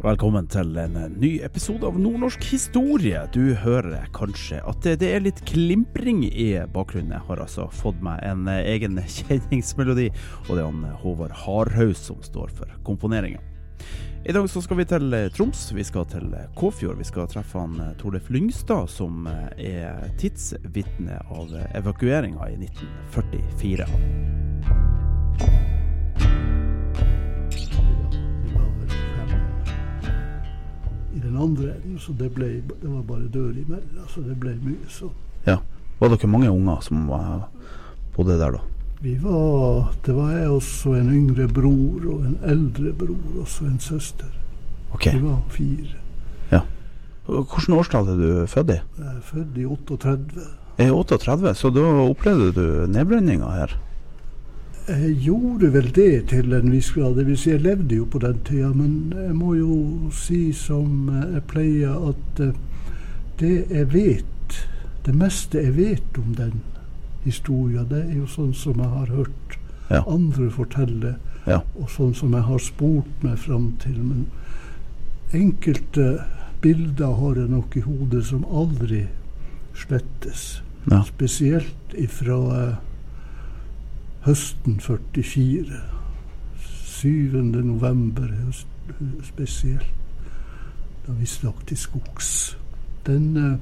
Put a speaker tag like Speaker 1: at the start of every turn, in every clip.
Speaker 1: Velkommen til en ny episode av Nordnorsk historie. Du hører kanskje at det, er litt klimpring i bakgrunnen. Jeg har altså fått meg en egen kjenningsmelodi, og det er han Håvard Hardhaus som står for komponeringa. I dag så skal vi til Troms, vi skal til Kåfjord. Vi skal treffe han Torleif Lyngstad, som er tidsvitne av evakueringa i 1944.
Speaker 2: i den andre enden, så det, ble, det var bare dør imellom. Så det ble mye sånn.
Speaker 1: Ja. Var dere mange unger som var, bodde der da?
Speaker 2: Vi var, Det var jeg også en yngre bror og en eldre bror og så en søster.
Speaker 1: Ok.
Speaker 2: Vi var fire.
Speaker 1: Ja. Hvilket årstall er du født i?
Speaker 2: Jeg er født i 38.
Speaker 1: Jeg er 38, så da opplevde du nedbrenninga her?
Speaker 2: Jeg gjorde vel det til en viss grad. Det vil si, jeg levde jo på den tida. Men jeg må jo si som jeg pleier, at eh, det jeg vet, det meste jeg vet om den historia, det er jo sånn som jeg har hørt
Speaker 1: Ja.
Speaker 2: andre fortelle,
Speaker 1: Ja.
Speaker 2: og sånn som jeg har spurt meg fram til. Men enkelte bilder har jeg nok i hodet som aldri slettes.
Speaker 1: Ja.
Speaker 2: Spesielt ifra eh, høsten 44. 7. november høst, spesielt. Da vi stakk til skogs. Den eh,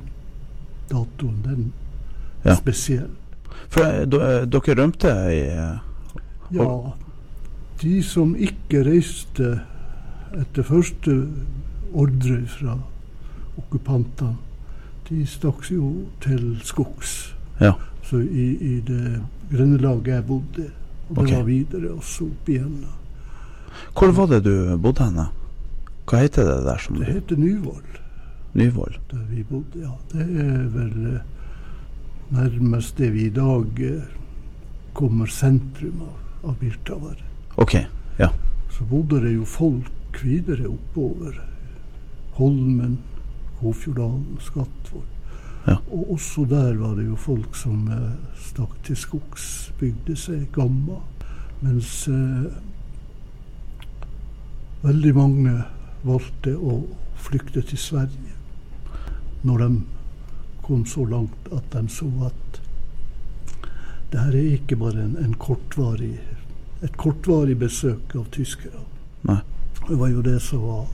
Speaker 2: datoen, den
Speaker 1: Ja.
Speaker 2: er spesiell.
Speaker 1: For eh, dere rømte i
Speaker 2: Ja, de som ikke reiste etter første ordre fra okkupantene, de stakk jo til skogs.
Speaker 1: Ja.
Speaker 2: Så i, i det grendelaget jeg bodde, og det
Speaker 1: Ok.
Speaker 2: var videre også opp igjen.
Speaker 1: Hvor var det du bodde henne? Hva heter det der som
Speaker 2: Det heter Nyvoll,
Speaker 1: Nyvoll?
Speaker 2: der vi bodde. Ja, det er vel eh, nærmest det vi i dag eh, kommer sentrum av, av Birtavar.
Speaker 1: Ok, ja.
Speaker 2: Så bodde det jo folk videre oppover. Holmen, Kåfjorddalen, Skatvoll.
Speaker 1: Ja.
Speaker 2: Og også der var det jo folk som eh, stakk til skogs, bygde seg gamma. Mens eh, veldig mange valgte å flykte til Sverige. Når de kom så langt at de så at det her er ikke bare en, en kortvarig, et kortvarig besøk av tyskere.
Speaker 1: Nei.
Speaker 2: Det var jo det som var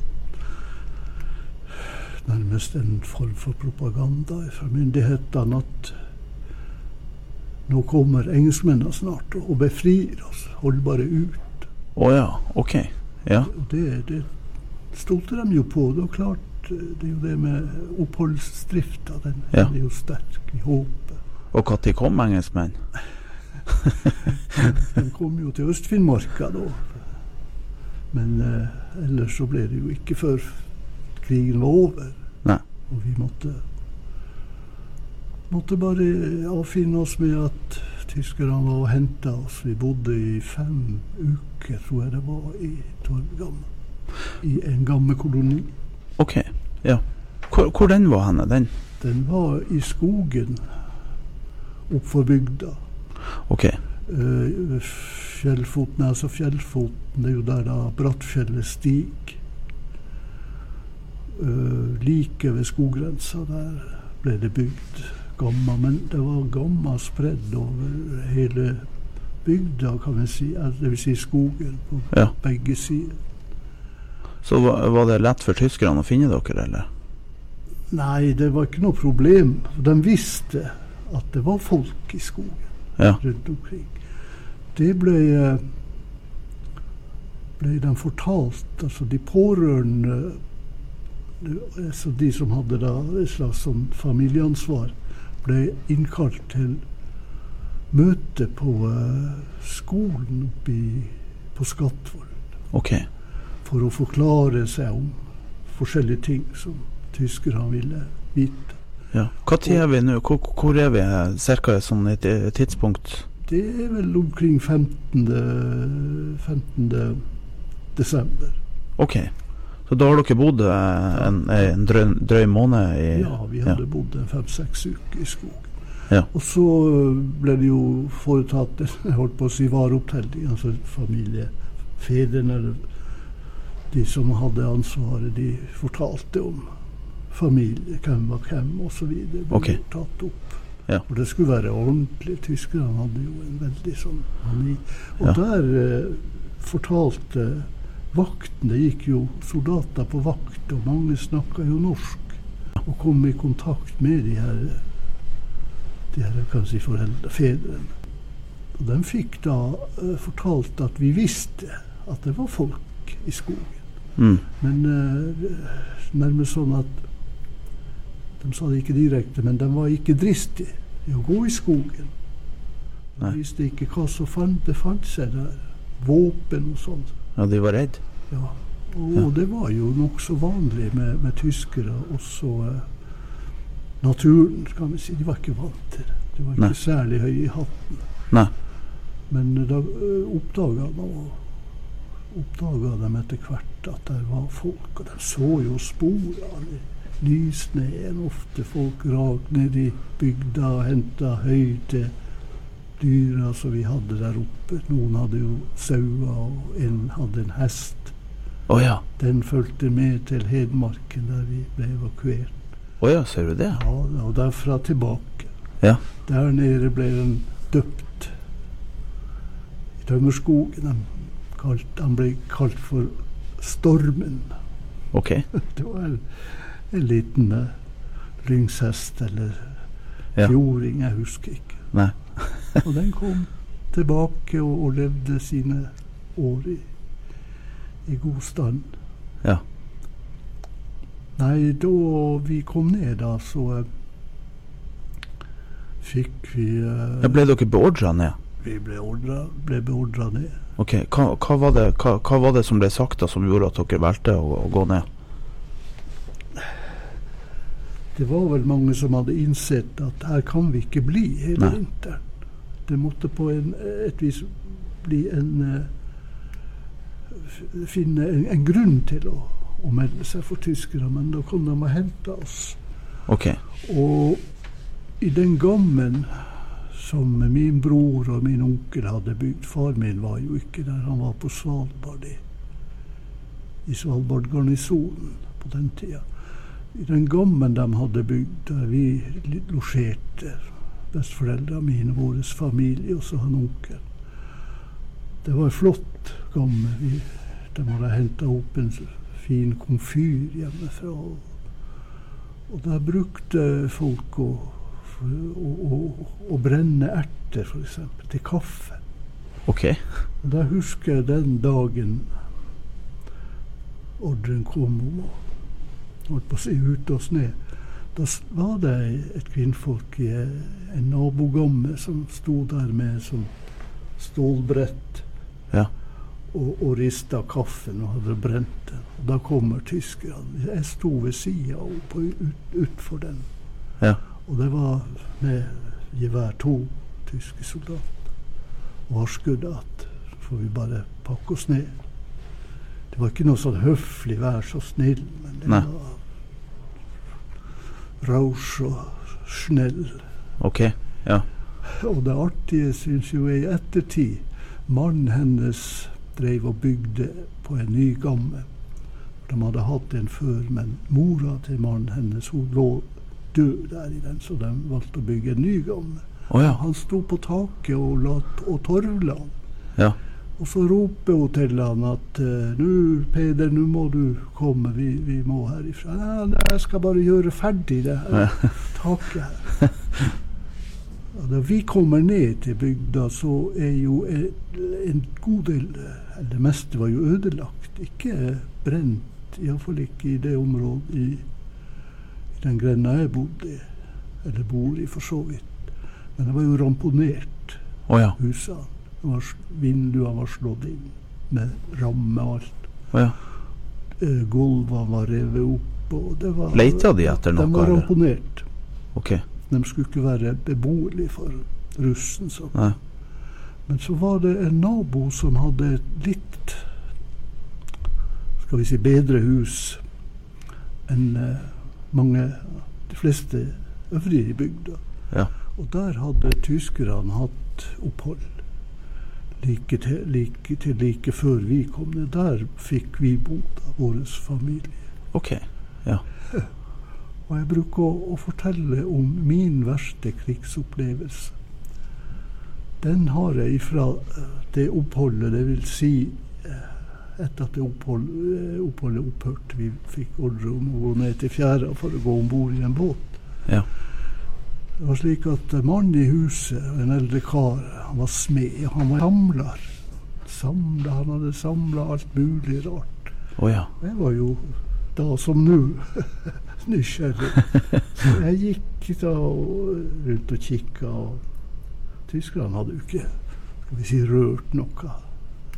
Speaker 2: nærmest en form for propaganda fra myndighetene at nå kommer engelskmennene snart og befrir oss. Hold bare ut.
Speaker 1: Å ja, ok. Ja.
Speaker 2: Det, det stolte de jo på. Det er klart, det er jo det med oppholdsdrifta. Den
Speaker 1: Ja.
Speaker 2: er jo sterk i håpet.
Speaker 1: Og når kom engelskmenn?
Speaker 2: de kom jo til Øst-Finnmarka da. Men eh, ellers så ble det jo ikke før krigen var over.
Speaker 1: Nei.
Speaker 2: Og vi måtte måtte bare avfinne oss med at tyskerne var og henta oss. Vi bodde i fem uker, tror jeg det var, i Torgam. I en gammel koloni.
Speaker 1: Ok, ja. Hvor, hvor den var henne, den?
Speaker 2: Den var i skogen oppfor bygda.
Speaker 1: Ok,
Speaker 2: Eh, Fjellfoten, altså Fjellfoten, det er jo der da Brattfjellet stiger. Eh, like ved skoggrensa der ble det bygd gamma, men det var gamma spredd over hele bygda, kan vi si. Dvs. det vil si skogen på
Speaker 1: ja.
Speaker 2: begge sider.
Speaker 1: Så var, var det lett for tyskerne å finne dere, eller?
Speaker 2: Nei, det var ikke noe problem. De visste at det var folk i skogen.
Speaker 1: Ja.
Speaker 2: rundt omkring. Det ble, eh, ble de fortalt, altså de pårørende altså De som hadde da et slags sånn familieansvar, ble innkalt til møte på uh, skolen oppe på Skatvollen.
Speaker 1: Okay.
Speaker 2: for å forklare seg om forskjellige ting som tyskerne ville vite.
Speaker 1: Ja. Hva tid er vi nå? Hvor, hvor er vi cirka sånn et tidspunkt?
Speaker 2: Det er vel omkring 15. 15. desember.
Speaker 1: OK. Så da har dere bodd eh, en, en drøy, drøy måned i
Speaker 2: Ja, vi hadde bodd en fem-seks uker i skogen.
Speaker 1: Ja.
Speaker 2: Og så ble det jo foretatt jeg holdt på å si vareopptelling. Altså familiefedrene, eller de som hadde ansvaret, de fortalte om familie, hvem var hvem osv. Ble okay. tatt opp.
Speaker 1: Ja.
Speaker 2: For det skulle være ordentlig. Tyskerne hadde jo en veldig sånn mani. Og
Speaker 1: Ja.
Speaker 2: der eh, fortalte vakten Det gikk jo soldater på vakt, og mange snakka jo norsk. Og kom i kontakt med de her, de her kan si, foreldre, fedrene. Og de fikk da uh, fortalt at vi visste at det var folk i skogen.
Speaker 1: Mm.
Speaker 2: Men uh, nærmest sånn at De sa det ikke direkte, men de var ikke dristige i å gå i skogen. De visste ikke hva som fant, befant seg der. Våpen og sånn.
Speaker 1: Ja, de var redd?
Speaker 2: Ja. Og det var jo nokså vanlig med, med tyskere. Også eh, naturen, kan vi si. De var ikke vant til det. De var ikke
Speaker 1: Nei.
Speaker 2: særlig høye i hatten.
Speaker 1: Nei.
Speaker 2: Men eh, da oppdaga de oppdaga de etter hvert at det var folk, og de så jo sporene nysneen. Ofte folk rak ned i bygda og henta høy til dyra som vi hadde der oppe. Noen hadde jo sauer, og en hadde en hest.
Speaker 1: Oh, ja.
Speaker 2: Den fulgte med til Hedmarken, der vi ble evakuert.
Speaker 1: Å ja, ser du det?
Speaker 2: Ja, og derfra tilbake.
Speaker 1: Ja.
Speaker 2: Der nede ble den døpt i Tømmerskogen. Han, kalt, han ble kalt for Stormen.
Speaker 1: OK.
Speaker 2: Det var en, en liten uh, lyngshest eller
Speaker 1: Ja.
Speaker 2: fjording, jeg husker ikke.
Speaker 1: Nei.
Speaker 2: Og den kom tilbake og, og levde sine år i, i god stand.
Speaker 1: Ja.
Speaker 2: Nei, da vi kom ned, da, så uh, fikk vi uh,
Speaker 1: Ja, ble dere beordra ned?
Speaker 2: Vi ble, ordra, ble beordra ned.
Speaker 1: Ok, hva, hva, var det, hva, hva var det som ble sagt da som gjorde at dere valgte å, å gå ned?
Speaker 2: Det var vel mange som hadde innsett at her kan vi ikke bli hele vinteren. Det måtte på en, et vis bli en eh, Finne en, en grunn til å, å melde seg for tyskere, men da kom de og henta oss.
Speaker 1: Okay.
Speaker 2: Og i den gammen som min bror og min onkel hadde bygd Far min var jo ikke der, han var på Svalbard i, i Svalbard-garnisonen på den tida. I den gammen de hadde bygd, der vi losjerte, besteforeldrene mine, vår familie og så han onkel. Det var flott gamme. Vi, de hadde henta opp en fin komfyr hjemmefra. og der brukte folk å, å, å, å brenne erter, f.eks., til kaffe.
Speaker 1: ok.
Speaker 2: Og da husker jeg den dagen ordren kom om å holdt på å si ute og ned. Da var det et kvinnfolk i en nabogamme som sto der med sånn stålbrett
Speaker 1: Ja.
Speaker 2: og, og rista kaffen og hadde brent den. Og da kommer tyskerne. Jeg sto ved sida av ut, utfor den.
Speaker 1: Ja.
Speaker 2: Og det var med gevær to tyske soldater. Og varskudd at får vi bare pakke oss ned. Det var ikke noe sånn høflig 'vær så snill', men det
Speaker 1: Nei.
Speaker 2: var rausch og snill.
Speaker 1: Ok, ja.
Speaker 2: Og det artige syns jo jeg i ettertid Mannen hennes drev og bygde på en ny gamme. De hadde hatt en før, men mora til mannen hennes hun lå død der i den, så de valgte å bygge en ny gamme.
Speaker 1: Oh, ja.
Speaker 2: Han sto på taket og, la, og torvla.
Speaker 1: Ja.
Speaker 2: Og så roper hun til han at eh, nå, Peder, nå må du komme, vi, vi må herifra. Nei, jeg skal bare gjøre ferdig det her taket her. Og Da vi kommer ned til bygda, så er jo en, en god del det meste var jo ødelagt. Ikke brent, iallfall ikke i det området i, i den grenda jeg bodde i. Eller bor i, for så vidt. Men det var jo ramponert,
Speaker 1: oh, ja.
Speaker 2: husene. Var Vinduene var slått inn med ramme og alt.
Speaker 1: Ja.
Speaker 2: Uh, Gulvene var revet opp. Og det var,
Speaker 1: Leita de etter noe,
Speaker 2: De var ramponert.
Speaker 1: Okay.
Speaker 2: De skulle ikke være beboelige for russen. Så.
Speaker 1: Nei.
Speaker 2: Men så var det en nabo som hadde et litt skal vi si bedre hus enn eh, mange, de fleste øvrige i bygda.
Speaker 1: Ja.
Speaker 2: Og der hadde tyskerne hatt opphold. Like til, like til like før vi kom ned. Der fikk vi bo, da, vår familie.
Speaker 1: OK. Ja.
Speaker 2: Og jeg bruker å, å fortelle om min verste krigsopplevelse. Den har jeg ifra eh, det oppholdet, det vil si eh, etter at det opphold, eh, oppholdet opphørte. Vi fikk ordre om å gå ned til fjæra for å gå om bord i en båt.
Speaker 1: Ja.
Speaker 2: Det var slik at mannen i huset, en eldre kar, han var smed. Han var samler. Samla, han hadde samla alt mulig rart.
Speaker 1: Oh, ja.
Speaker 2: Jeg var jo da som nå nysgjerrig. Så jeg gikk da rundt og kikka, og tyskerne hadde jo ikke skal vi si, rørt noe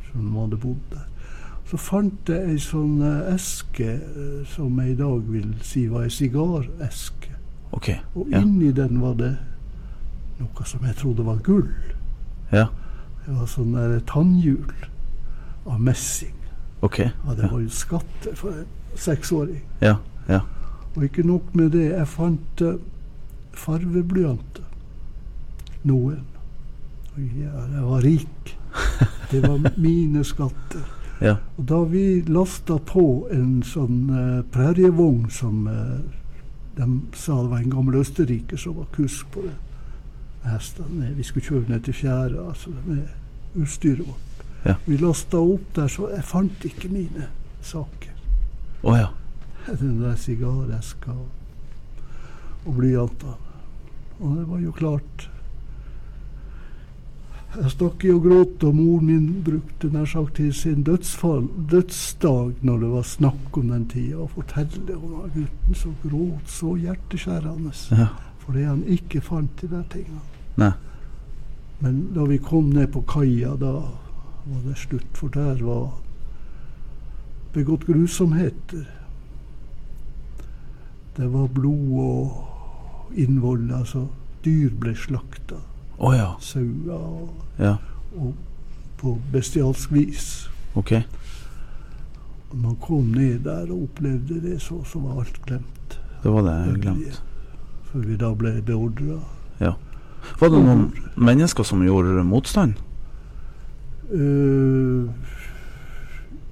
Speaker 2: som de hadde bodd der. Så fant jeg ei sånn eh, eske eh, som jeg i dag vil si var ei sigareske.
Speaker 1: OK.
Speaker 2: Og
Speaker 1: Ja.
Speaker 2: inni den var det noe som jeg trodde var gull.
Speaker 1: Ja.
Speaker 2: Det var sånn der tannhjul av messing.
Speaker 1: Okay.
Speaker 2: Ja, det var jo skatter for en seksåring.
Speaker 1: Ja. Ja.
Speaker 2: Og ikke nok med det, jeg fant uh, farveblyanter. Noen. Jeg var rik. Det var mine skatter.
Speaker 1: Ja.
Speaker 2: Og da vi lasta på en sånn uh, prærievogn som eh, de sa det var en gammel østerriker som var kusk på det. Hestene, vi skulle kjøre ned til fjæra altså med utstyret vårt.
Speaker 1: Ja.
Speaker 2: Vi lasta opp der, så jeg fant ikke mine saker.
Speaker 1: Oh, ja.
Speaker 2: Den der sigareska og, og blyantene. Og det var jo klart Jeg stakk i og gråt, og mor min brukte nær sagt til sin dødsfall, dødsdag, når det var snakk om den tida, å fortelle om han gutten som gråt så hjerteskjærende
Speaker 1: Ja.
Speaker 2: fordi han ikke fant de der tingene.
Speaker 1: Nei.
Speaker 2: Men da vi kom ned på kaia, da var det slutt, for der var begått grusomheter. Det var blod og innvoll, altså dyr ble slakta.
Speaker 1: Å ja.
Speaker 2: Sauer og,
Speaker 1: Ja.
Speaker 2: og på bestialsk vis.
Speaker 1: OK.
Speaker 2: Når man kom ned der og opplevde det, så, så var alt glemt.
Speaker 1: Det var det glemt.
Speaker 2: Før vi da ble beordra.
Speaker 1: Var det noen mennesker som gjorde motstand?
Speaker 2: Uh,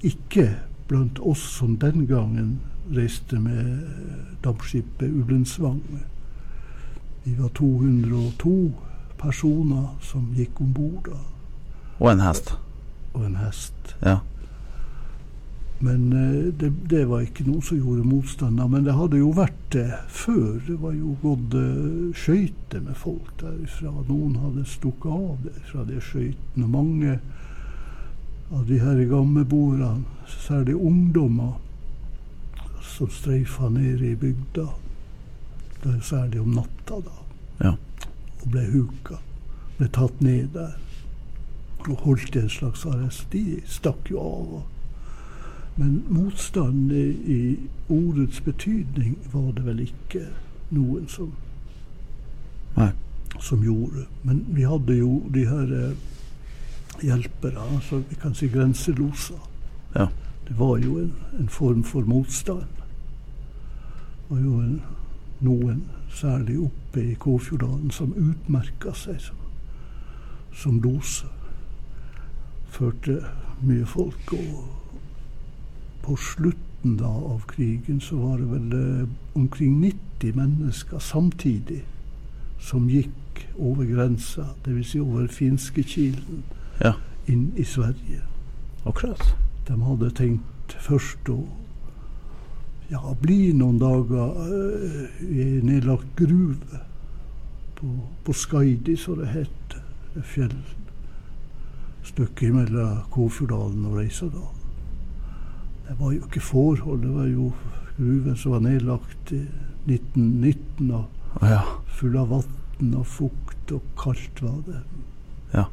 Speaker 2: ikke blant oss som den gangen reiste med dampskipet Ullensvang. Vi var 202 personer som gikk om bord,
Speaker 1: Og en hest?
Speaker 2: og en hest.
Speaker 1: Ja.
Speaker 2: Men eh, det, det var ikke noen som gjorde motstand. Men det hadde jo vært det før. Det var jo gått uh, skøyter med folk derifra. Noen hadde stukket av det fra de skøytene. Mange av de her gamlebordene, særlig ungdommer, som streifa ned i bygda. Særlig om natta, da.
Speaker 1: Ja.
Speaker 2: Og ble huka. Ble tatt ned der. Og holdt en slags arrest. De stakk jo av. men motstand i, ordets betydning var det vel ikke noen som, som gjorde. Men vi hadde jo de her eh, hjelpere, altså vi kan si grenseloser.
Speaker 1: Ja.
Speaker 2: Det var jo en, en form for motstand. Det var jo en, noen, særlig oppe i Kåfjorddalen, som utmerka seg som, som loser. Førte mye folk. og på slutten da av krigen så var det vel eh, omkring 90 mennesker samtidig som gikk over grensa, dvs. Si over finskekilen,
Speaker 1: Ja.
Speaker 2: inn i Sverige.
Speaker 1: Akkurat.
Speaker 2: De hadde tenkt først å ja, bli noen dager eh, i en nedlagt gruve. på, på Skaidi, som det het. Det fjellstykket mellom Kåfjorddalen og Reisadalen. Det var jo ikke forhold. Det var jo gruven som var nedlagt i 1919 og
Speaker 1: ja.
Speaker 2: full av vann og fukt og kaldt var det.
Speaker 1: Ja.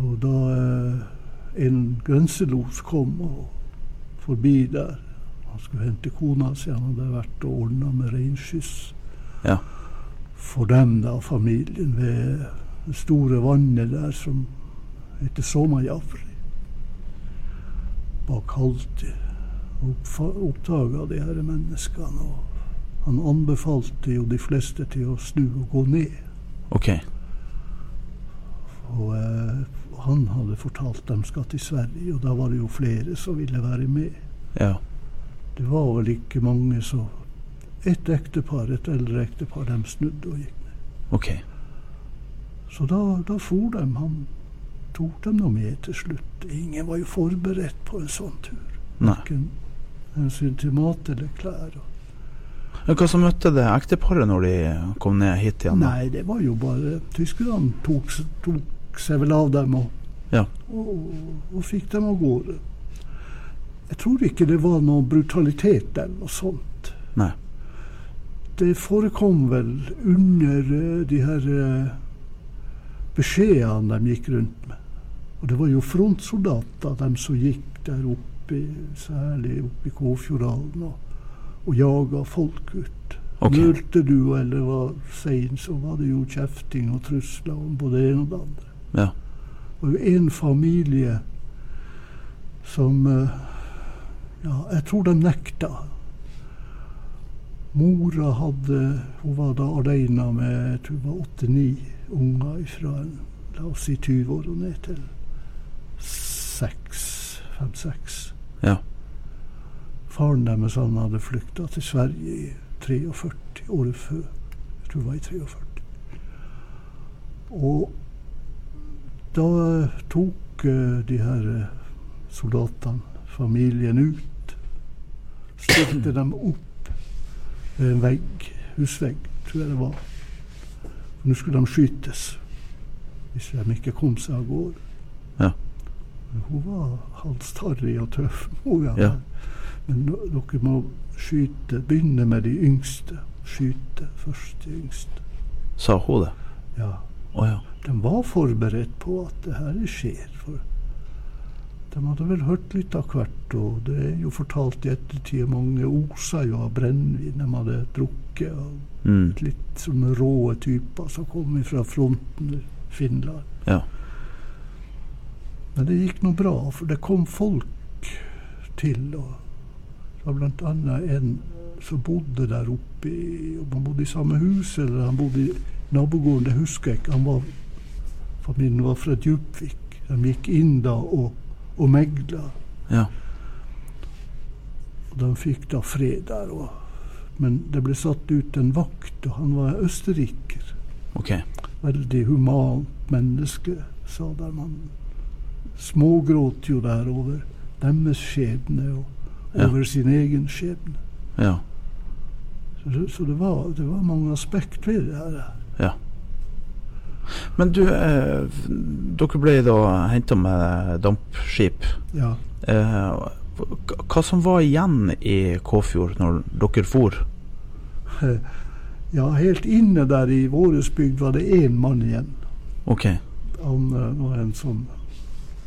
Speaker 2: Og da eh, en grenselos kom og forbi der Han skulle hente kona si, han hadde vært og ordna med reinskyss
Speaker 1: Ja.
Speaker 2: for dem, da, familien, ved det store vannet der som heter Somajavri. Bak Halti. Oppdaga de her menneskene. og Han anbefalte jo de fleste til å snu og gå ned.
Speaker 1: OK.
Speaker 2: Og eh, han hadde fortalt dem skal til Sverige, og da var det jo flere som ville være med.
Speaker 1: Ja.
Speaker 2: Det var vel ikke mange så Et ektepar, et eldre ektepar, de snudde og gikk ned.
Speaker 1: Okay.
Speaker 2: Så da, da for de. Han tok dem nå med til slutt. Ingen var jo forberedt på en sånn tur. Verken hensyn til mat eller klær. og-
Speaker 1: Hva som møtte det ekteparet når de kom ned hit igjen?
Speaker 2: Nei, det var jo bare Tyskerne tok, tok seg vel av dem og,
Speaker 1: Ja.
Speaker 2: og, og fikk dem av gårde. Jeg tror ikke det var noe brutalitet eller noe sånt.
Speaker 1: Nei.
Speaker 2: Det forekom vel under eh, de her eh, beskjedene de gikk rundt med. Og det var jo frontsoldater, de som gikk der oppe, særlig oppe i Kåfjorddalen, og, og jaga folk ut.
Speaker 1: Ok.
Speaker 2: Nølte du eller var sein, så var det jo kjefting og trusler om både det ene og det andre.
Speaker 1: Ja.
Speaker 2: Det var jo en familie som eh, Ja, jeg tror de nekta. Mora hadde Hun var da alene med jeg tror det var åtte-ni unger fra la oss si 20 år og ned til seks, fem-seks.
Speaker 1: Ja.
Speaker 2: Faren deres han hadde flykta til Sverige i 43, året før. Jeg tror det var i 43. Og da tok eh, de her eh, soldatene familien ut. Stilte dem opp ved en vegg, husvegg, tror jeg det var. For nå skulle de skytes hvis de ikke kom seg av gårde.
Speaker 1: Ja.
Speaker 2: Hun var halstarrig og tøff, Hun,
Speaker 1: Ja.
Speaker 2: Men nå- dere må skyte, begynne med de yngste. Skyte først de yngste.
Speaker 1: Sa hun det?
Speaker 2: Ja.
Speaker 1: Oh, ja.
Speaker 2: De var forberedt på at det her skjer. For de hadde vel hørt litt av hvert, og det er jo fortalt i ettertid. Mange osa jo av brennevin de hadde drukket. Og
Speaker 1: Mm.
Speaker 2: litt sånne rå typer som kom fra fronten i Finland.
Speaker 1: Ja.
Speaker 2: Men det gikk nå bra, for det kom folk til. og Det var annet en som bodde der oppe i, Om han bodde i samme hus eller han bodde i nabogården, det husker jeg ikke. Han var, familien var fra Djupvik. De gikk inn da og, og megla.
Speaker 1: Ja.
Speaker 2: Og de fikk da fred der. Og, men det ble satt ut en vakt, og han var østerriker.
Speaker 1: Okay.
Speaker 2: Veldig humant menneske, sa der man smågråt jo der over deres skjebne og
Speaker 1: Ja.
Speaker 2: over sin egen skjebne.
Speaker 1: Ja.
Speaker 2: Så, så det, var, det var mange aspekt ved det her.
Speaker 1: Ja. Men du, eh, dere ble da henta med dampskip.
Speaker 2: Ja.
Speaker 1: Eh, hva- som var igjen i Kåfjord når dere for?
Speaker 2: ja, helt inne der i vår bygd var det én mann igjen.
Speaker 1: OK.
Speaker 2: Han eh, var en sånn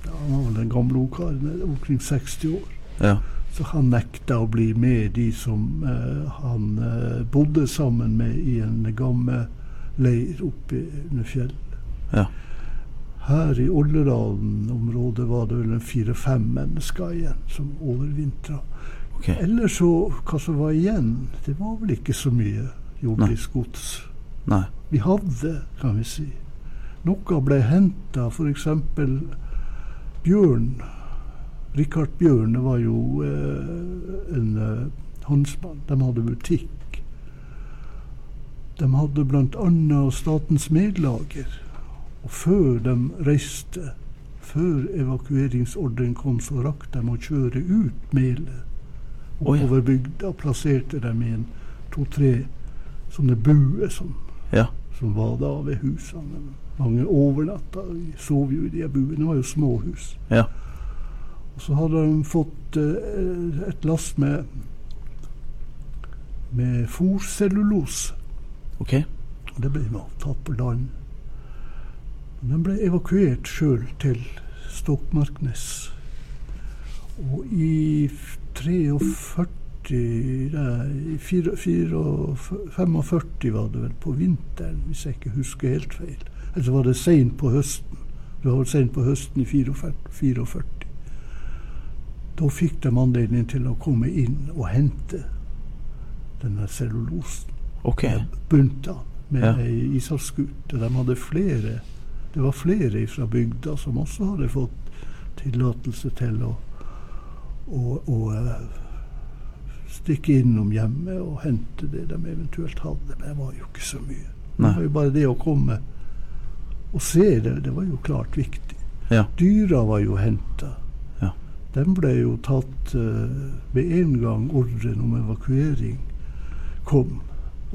Speaker 2: Han var vel en gammel ungkar, omkring 60 år.
Speaker 1: Ja.
Speaker 2: Så han nekta å bli med de som eh, han eh, bodde sammen med i en gammel leir oppe under fjellet.
Speaker 1: Ja.
Speaker 2: Her i Olderdalen-området var det vel en fire-fem mennesker igjen som overvintra.
Speaker 1: Okay.
Speaker 2: Ellers så, hva som var igjen, det var vel ikke så mye jordisk gods.
Speaker 1: Nei.
Speaker 2: Vi hadde, kan vi si. Noe ble henta, f.eks. Bjørn. Richard Bjørn var jo eh, en eh, håndsmann. De hadde butikk. De hadde bl.a. Statens medlager. Og før de reiste, før evakueringsordren kom, så rakk de å kjøre ut melet oppover bygda plasserte dem i en to-tre sånne buer som
Speaker 1: Ja.
Speaker 2: som var da ved husene. Mange overnatta. Vi sov jo i de buene. Det var jo småhus.
Speaker 1: Ja.
Speaker 2: Og så hadde de fått eh, et lass med med fòrcellulose.
Speaker 1: OK.
Speaker 2: Og det ble tatt på land. Den ble evakuert sjøl til Stokmarknes. Og i 43 nei, i fire- fire og f- 45 var det vel på vinteren, hvis jeg ikke husker helt feil. Eller så var det seint på høsten. Det var vel seint på høsten i 44. 44. Da fikk de anledning til å komme inn og hente denne cellulosen
Speaker 1: ok.
Speaker 2: bunta med
Speaker 1: Ja.
Speaker 2: ei ishavsskute. De hadde flere Det var flere fra bygda som også hadde fått tillatelse til å, å, å eh, stikke innom hjemmet og hente det de eventuelt hadde. Men det var jo ikke så mye. Det var jo bare det å komme og se det, det var jo klart viktig.
Speaker 1: Ja.
Speaker 2: Dyra var jo henta.
Speaker 1: Ja.
Speaker 2: Den ble jo tatt uh, med en gang ordren om evakuering kom,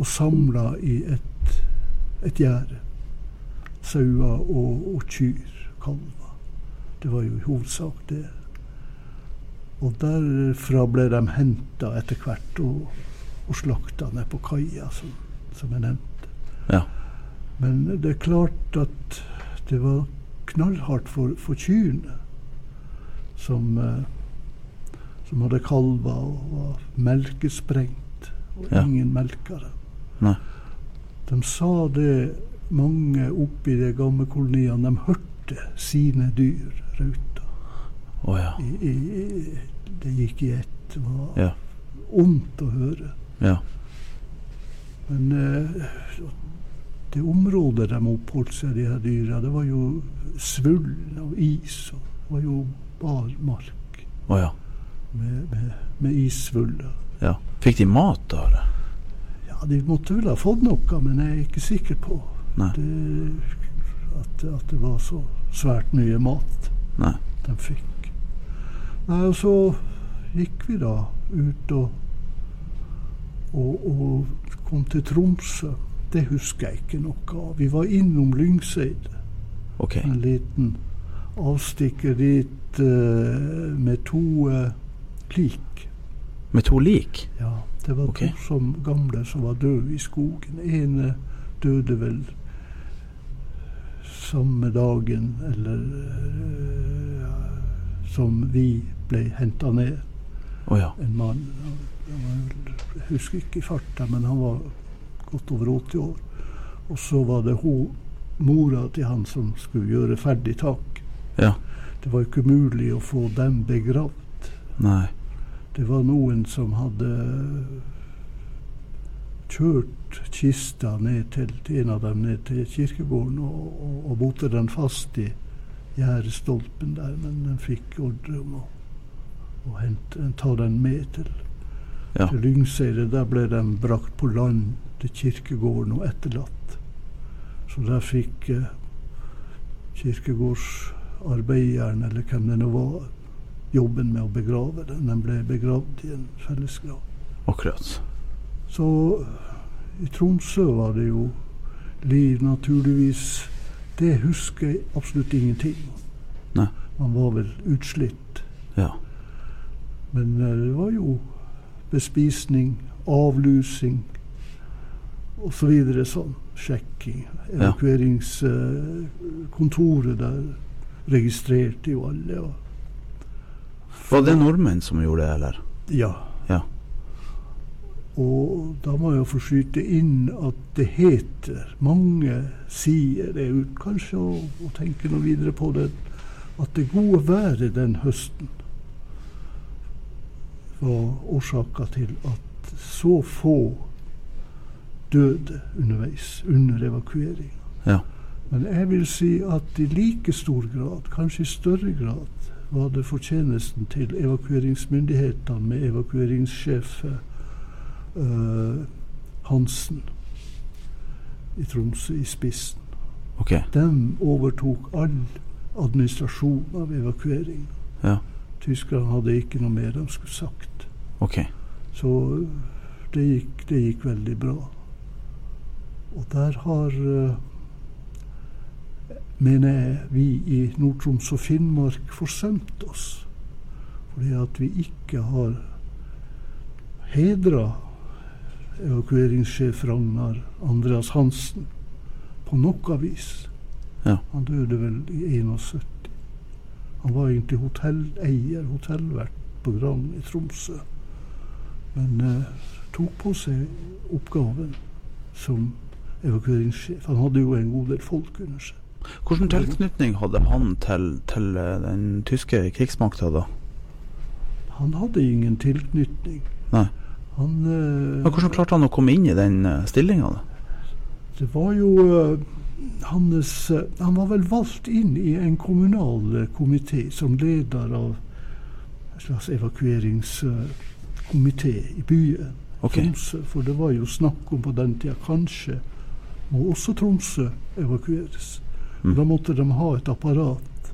Speaker 2: og samla i et, et gjerde. Sauer og, og kyr, kalver. Det var jo i hovedsak det. Og derfra ble de henta etter hvert og, og slakta ned på kaia, som, som jeg nevnte.
Speaker 1: Ja.
Speaker 2: Men det er klart at det var knallhardt for, for kyrne, som, eh, som hadde kalver og var melkesprengt, og
Speaker 1: Ja.
Speaker 2: ingen melkere.
Speaker 1: Nei.
Speaker 2: De sa det, mange oppe i de gamle koloniene, de hørte sine dyr rauta.
Speaker 1: Oh, ja.
Speaker 2: I, i, i, det gikk i ett. Det var
Speaker 1: Ja.
Speaker 2: vondt å høre.
Speaker 1: Ja.
Speaker 2: Men eh, det området de oppholdt seg, de her dyra, det var jo svulm og is. Og det var jo barmark
Speaker 1: oh, ja.
Speaker 2: med, med, med issvuller.
Speaker 1: ja. Fikk de mat da, eller?
Speaker 2: Ja, de måtte vel ha fått noe, men jeg er ikke sikker på det, at, at det var så svært mye mat
Speaker 1: Nei.
Speaker 2: de fikk. Nei, og så gikk vi da ut og, og, og kom til Tromsø. Det husker jeg ikke noe av. Vi var innom Lyngseid,
Speaker 1: Okay.
Speaker 2: en liten avstikker dit uh, med to uh, lik.
Speaker 1: Med to lik?
Speaker 2: Ja, det var
Speaker 1: okay.
Speaker 2: to som gamle som var døde i skogen. ene døde vel samme dagen, eller eh, ja, som vi ble henta ned.
Speaker 1: Oh, ja.
Speaker 2: En mann. Jeg husker ikke i farta, men han var godt over 80 år. Og så var det hun, mora til han som skulle gjøre ferdig tak.
Speaker 1: Ja.
Speaker 2: Det var ikke mulig å få dem begravd.
Speaker 1: Nei.
Speaker 2: Det var noen som hadde kjørt kista ned til, en av dem ned til kirkegården og, og, og botte den fast i gjerdestolpen der, men den fikk ordre om å, å hente, ta den med til,
Speaker 1: Ja.
Speaker 2: til Lyngseidet. Der ble den brakt på land til kirkegården og etterlatt. Så der fikk eh, kirkegårdsarbeideren, eller hvem det nå var, jobben med å begrave den. Den ble begravd i en fellesgrav.
Speaker 1: Akkurat.
Speaker 2: Så i Tromsø var det jo liv, naturligvis. Det husker jeg absolutt ingenting.
Speaker 1: Nei.
Speaker 2: Man var vel utslitt.
Speaker 1: Ja.
Speaker 2: Men eh, det var jo bespisning, avlusing osv. Så sånn. Sjekking. Evakueringskontoret der registrerte jo alle. Og,
Speaker 1: Var det nordmenn som gjorde det, eller?
Speaker 2: ja.
Speaker 1: Ja.
Speaker 2: Og da må jeg få skyte inn at det heter Mange sier det ut, kanskje å, å tenke noe videre på det, at det gode været den høsten var årsaka til at så få døde underveis under evakueringa.
Speaker 1: Ja.
Speaker 2: Men jeg vil si at i like stor grad, kanskje i større grad, var det fortjenesten til evakueringsmyndighetene med evakueringssjef uh, Hansen i Tromsø i spissen.
Speaker 1: Okay.
Speaker 2: De overtok all administrasjon av evakuering.
Speaker 1: Ja.
Speaker 2: Tyskerne hadde ikke noe mer de skulle sagt.
Speaker 1: Okay.
Speaker 2: Så det gikk, det gikk veldig bra. Og der har eh, mener jeg vi i Nord-Troms og Finnmark forsømte oss. Fordi at vi ikke har hedra evakueringssjef Ragnar Andreas Hansen på noe vis.
Speaker 1: Ja.
Speaker 2: Han døde vel i 71. Han var egentlig hotelleier, hotellvert på Grand i Tromsø. Men eh, tok på seg oppgaven som evakueringssjef. Han hadde jo en god del folk under seg.
Speaker 1: Hvilken tilknytning hadde han til, til eh, den tyske krigsmakta da?
Speaker 2: Han hadde ingen tilknytning.
Speaker 1: Nei.
Speaker 2: Han eh,
Speaker 1: Men hvordan klarte han å komme inn i den uh, stillinga?
Speaker 2: Det var jo eh, hans eh, Han var vel valgt inn i en kommunal eh, komité som leder av en slags evakueringskomité i byen.
Speaker 1: Okay.
Speaker 2: Tromsø. For det var jo snakk om på den tida kanskje må også Tromsø evakueres.
Speaker 1: Mm.
Speaker 2: Da måtte de ha et apparat.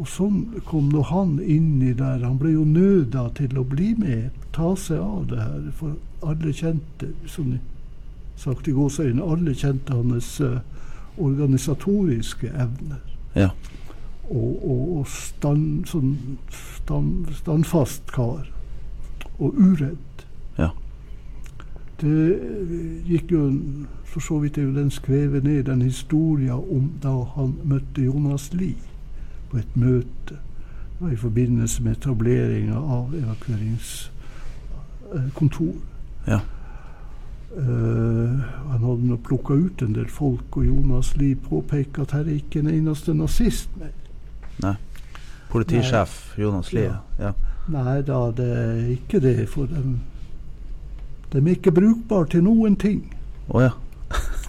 Speaker 2: Og sånn kom nå han inn i der. Han ble jo nøda til å bli med, ta seg av det her. For alle kjente, som sagt i gåseøyne, alle kjente hans uh, organisatoriske evner.
Speaker 1: Ja.
Speaker 2: Og, og, og stand, sånn stand, standfast kar. Og uredd.
Speaker 1: Ja.
Speaker 2: Det eh, gikk jo For så vidt er jo den skrevet ned, den historien om da han møtte Jonas Lie på et møte. Det var i forbindelse med etableringa av evakueringskontor.
Speaker 1: Ja.
Speaker 2: Uh, han hadde nå plukka ut en del folk, og Jonas Lie påpeker at her er ikke en eneste nazist med.
Speaker 1: Politisjef Jonas Lie. Ja.
Speaker 2: Nei da, det er ikke det, for de, de er ikke brukbare til noen ting.
Speaker 1: Å ja.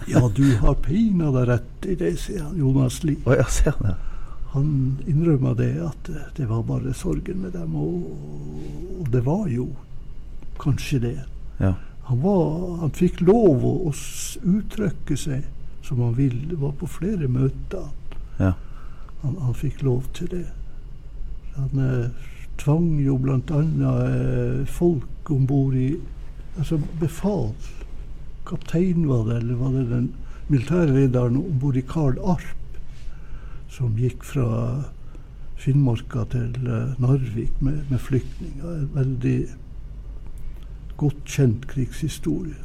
Speaker 2: Ja, du har pinadø rett i det, sier han, Jonas Lie.
Speaker 1: Oh, ja, han det.
Speaker 2: Han innrømma det, at det var bare sorgen med dem, og, og det var jo kanskje det.
Speaker 1: Ja.
Speaker 2: Han, var, han fikk lov å, å uttrykke seg som han ville. Det var på flere møter
Speaker 1: Ja.
Speaker 2: han, han fikk lov til det. Han eh, tvang jo bl.a. Eh, folk om bord i Altså befal. Kaptein var det, eller var det den militærlederen om bord i Karl Arp, som gikk fra Finnmarka til eh, Narvik med, med flyktninger. En veldig godt kjent krigshistorie.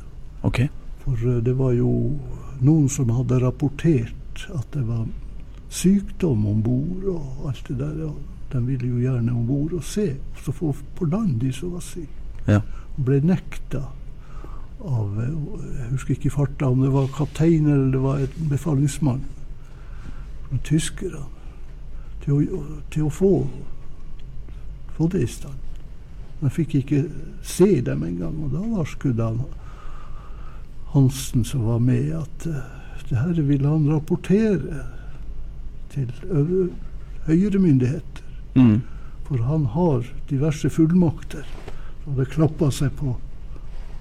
Speaker 1: Ok.
Speaker 2: For eh, det var jo noen som hadde rapportert at det var sykdom om bord og alt det der. Og de ville jo gjerne om bord og se, og så få på land de som var syke.
Speaker 1: Ja.
Speaker 2: Ble nekta av Jeg husker ikke i farta om det var kaptein eller det var en befalingsmann fra tyskerne til å, til å få, få det i stand. Man fikk ikke se dem engang, og da varskudde han Hansen som var med, at uh, det her ville han rapportere til høyere myndigheter.
Speaker 1: Mm.
Speaker 2: For han har diverse fullmakter. Og det klappa seg på,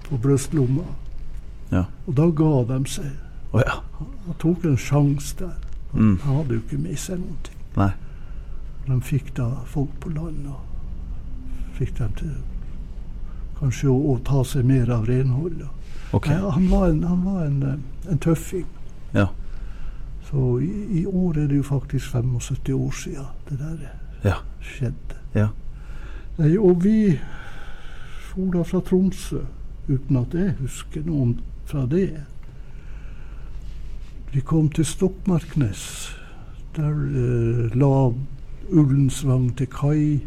Speaker 2: på brystlomma.
Speaker 1: Ja.
Speaker 2: Og da ga de seg.
Speaker 1: Oh, ja.
Speaker 2: Han tok en sjanse der.
Speaker 1: Mm.
Speaker 2: han hadde jo ikke med seg noen ting.
Speaker 1: Nei.
Speaker 2: De fikk da folk på land og fikk dem til kanskje å, å ta seg mer av renholdet.
Speaker 1: Okay.
Speaker 2: Nei, han var en, han var en, eh, en tøffing.
Speaker 1: Ja.
Speaker 2: Så i, i år er det jo faktisk 75 år siden det der
Speaker 1: Ja.
Speaker 2: skjedde.
Speaker 1: Ja.
Speaker 2: Nei, og vi da fra Tromsø, uten at jeg husker noen fra det. Vi kom til Stokmarknes. Der eh, la Ullensvang til kai.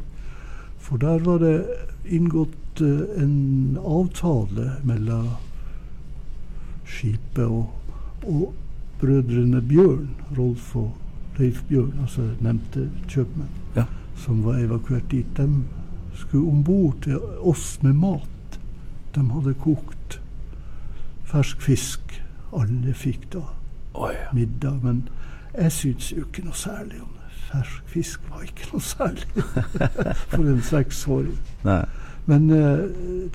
Speaker 2: For der var det inngått eh, en avtale mellom skipet og, og brødrene Bjørn, Rolf og Leif Bjørn, altså nevnte kjøpmenn,
Speaker 1: Ja.
Speaker 2: som var evakuert dit. De skulle om bord til oss med mat. De hadde kokt fersk fisk. Alle fikk da
Speaker 1: Oi.
Speaker 2: middag. Men jeg syns jo ikke noe særlig om det. Fersk fisk var ikke noe særlig for en seksåring.
Speaker 1: Nei.
Speaker 2: Men uh,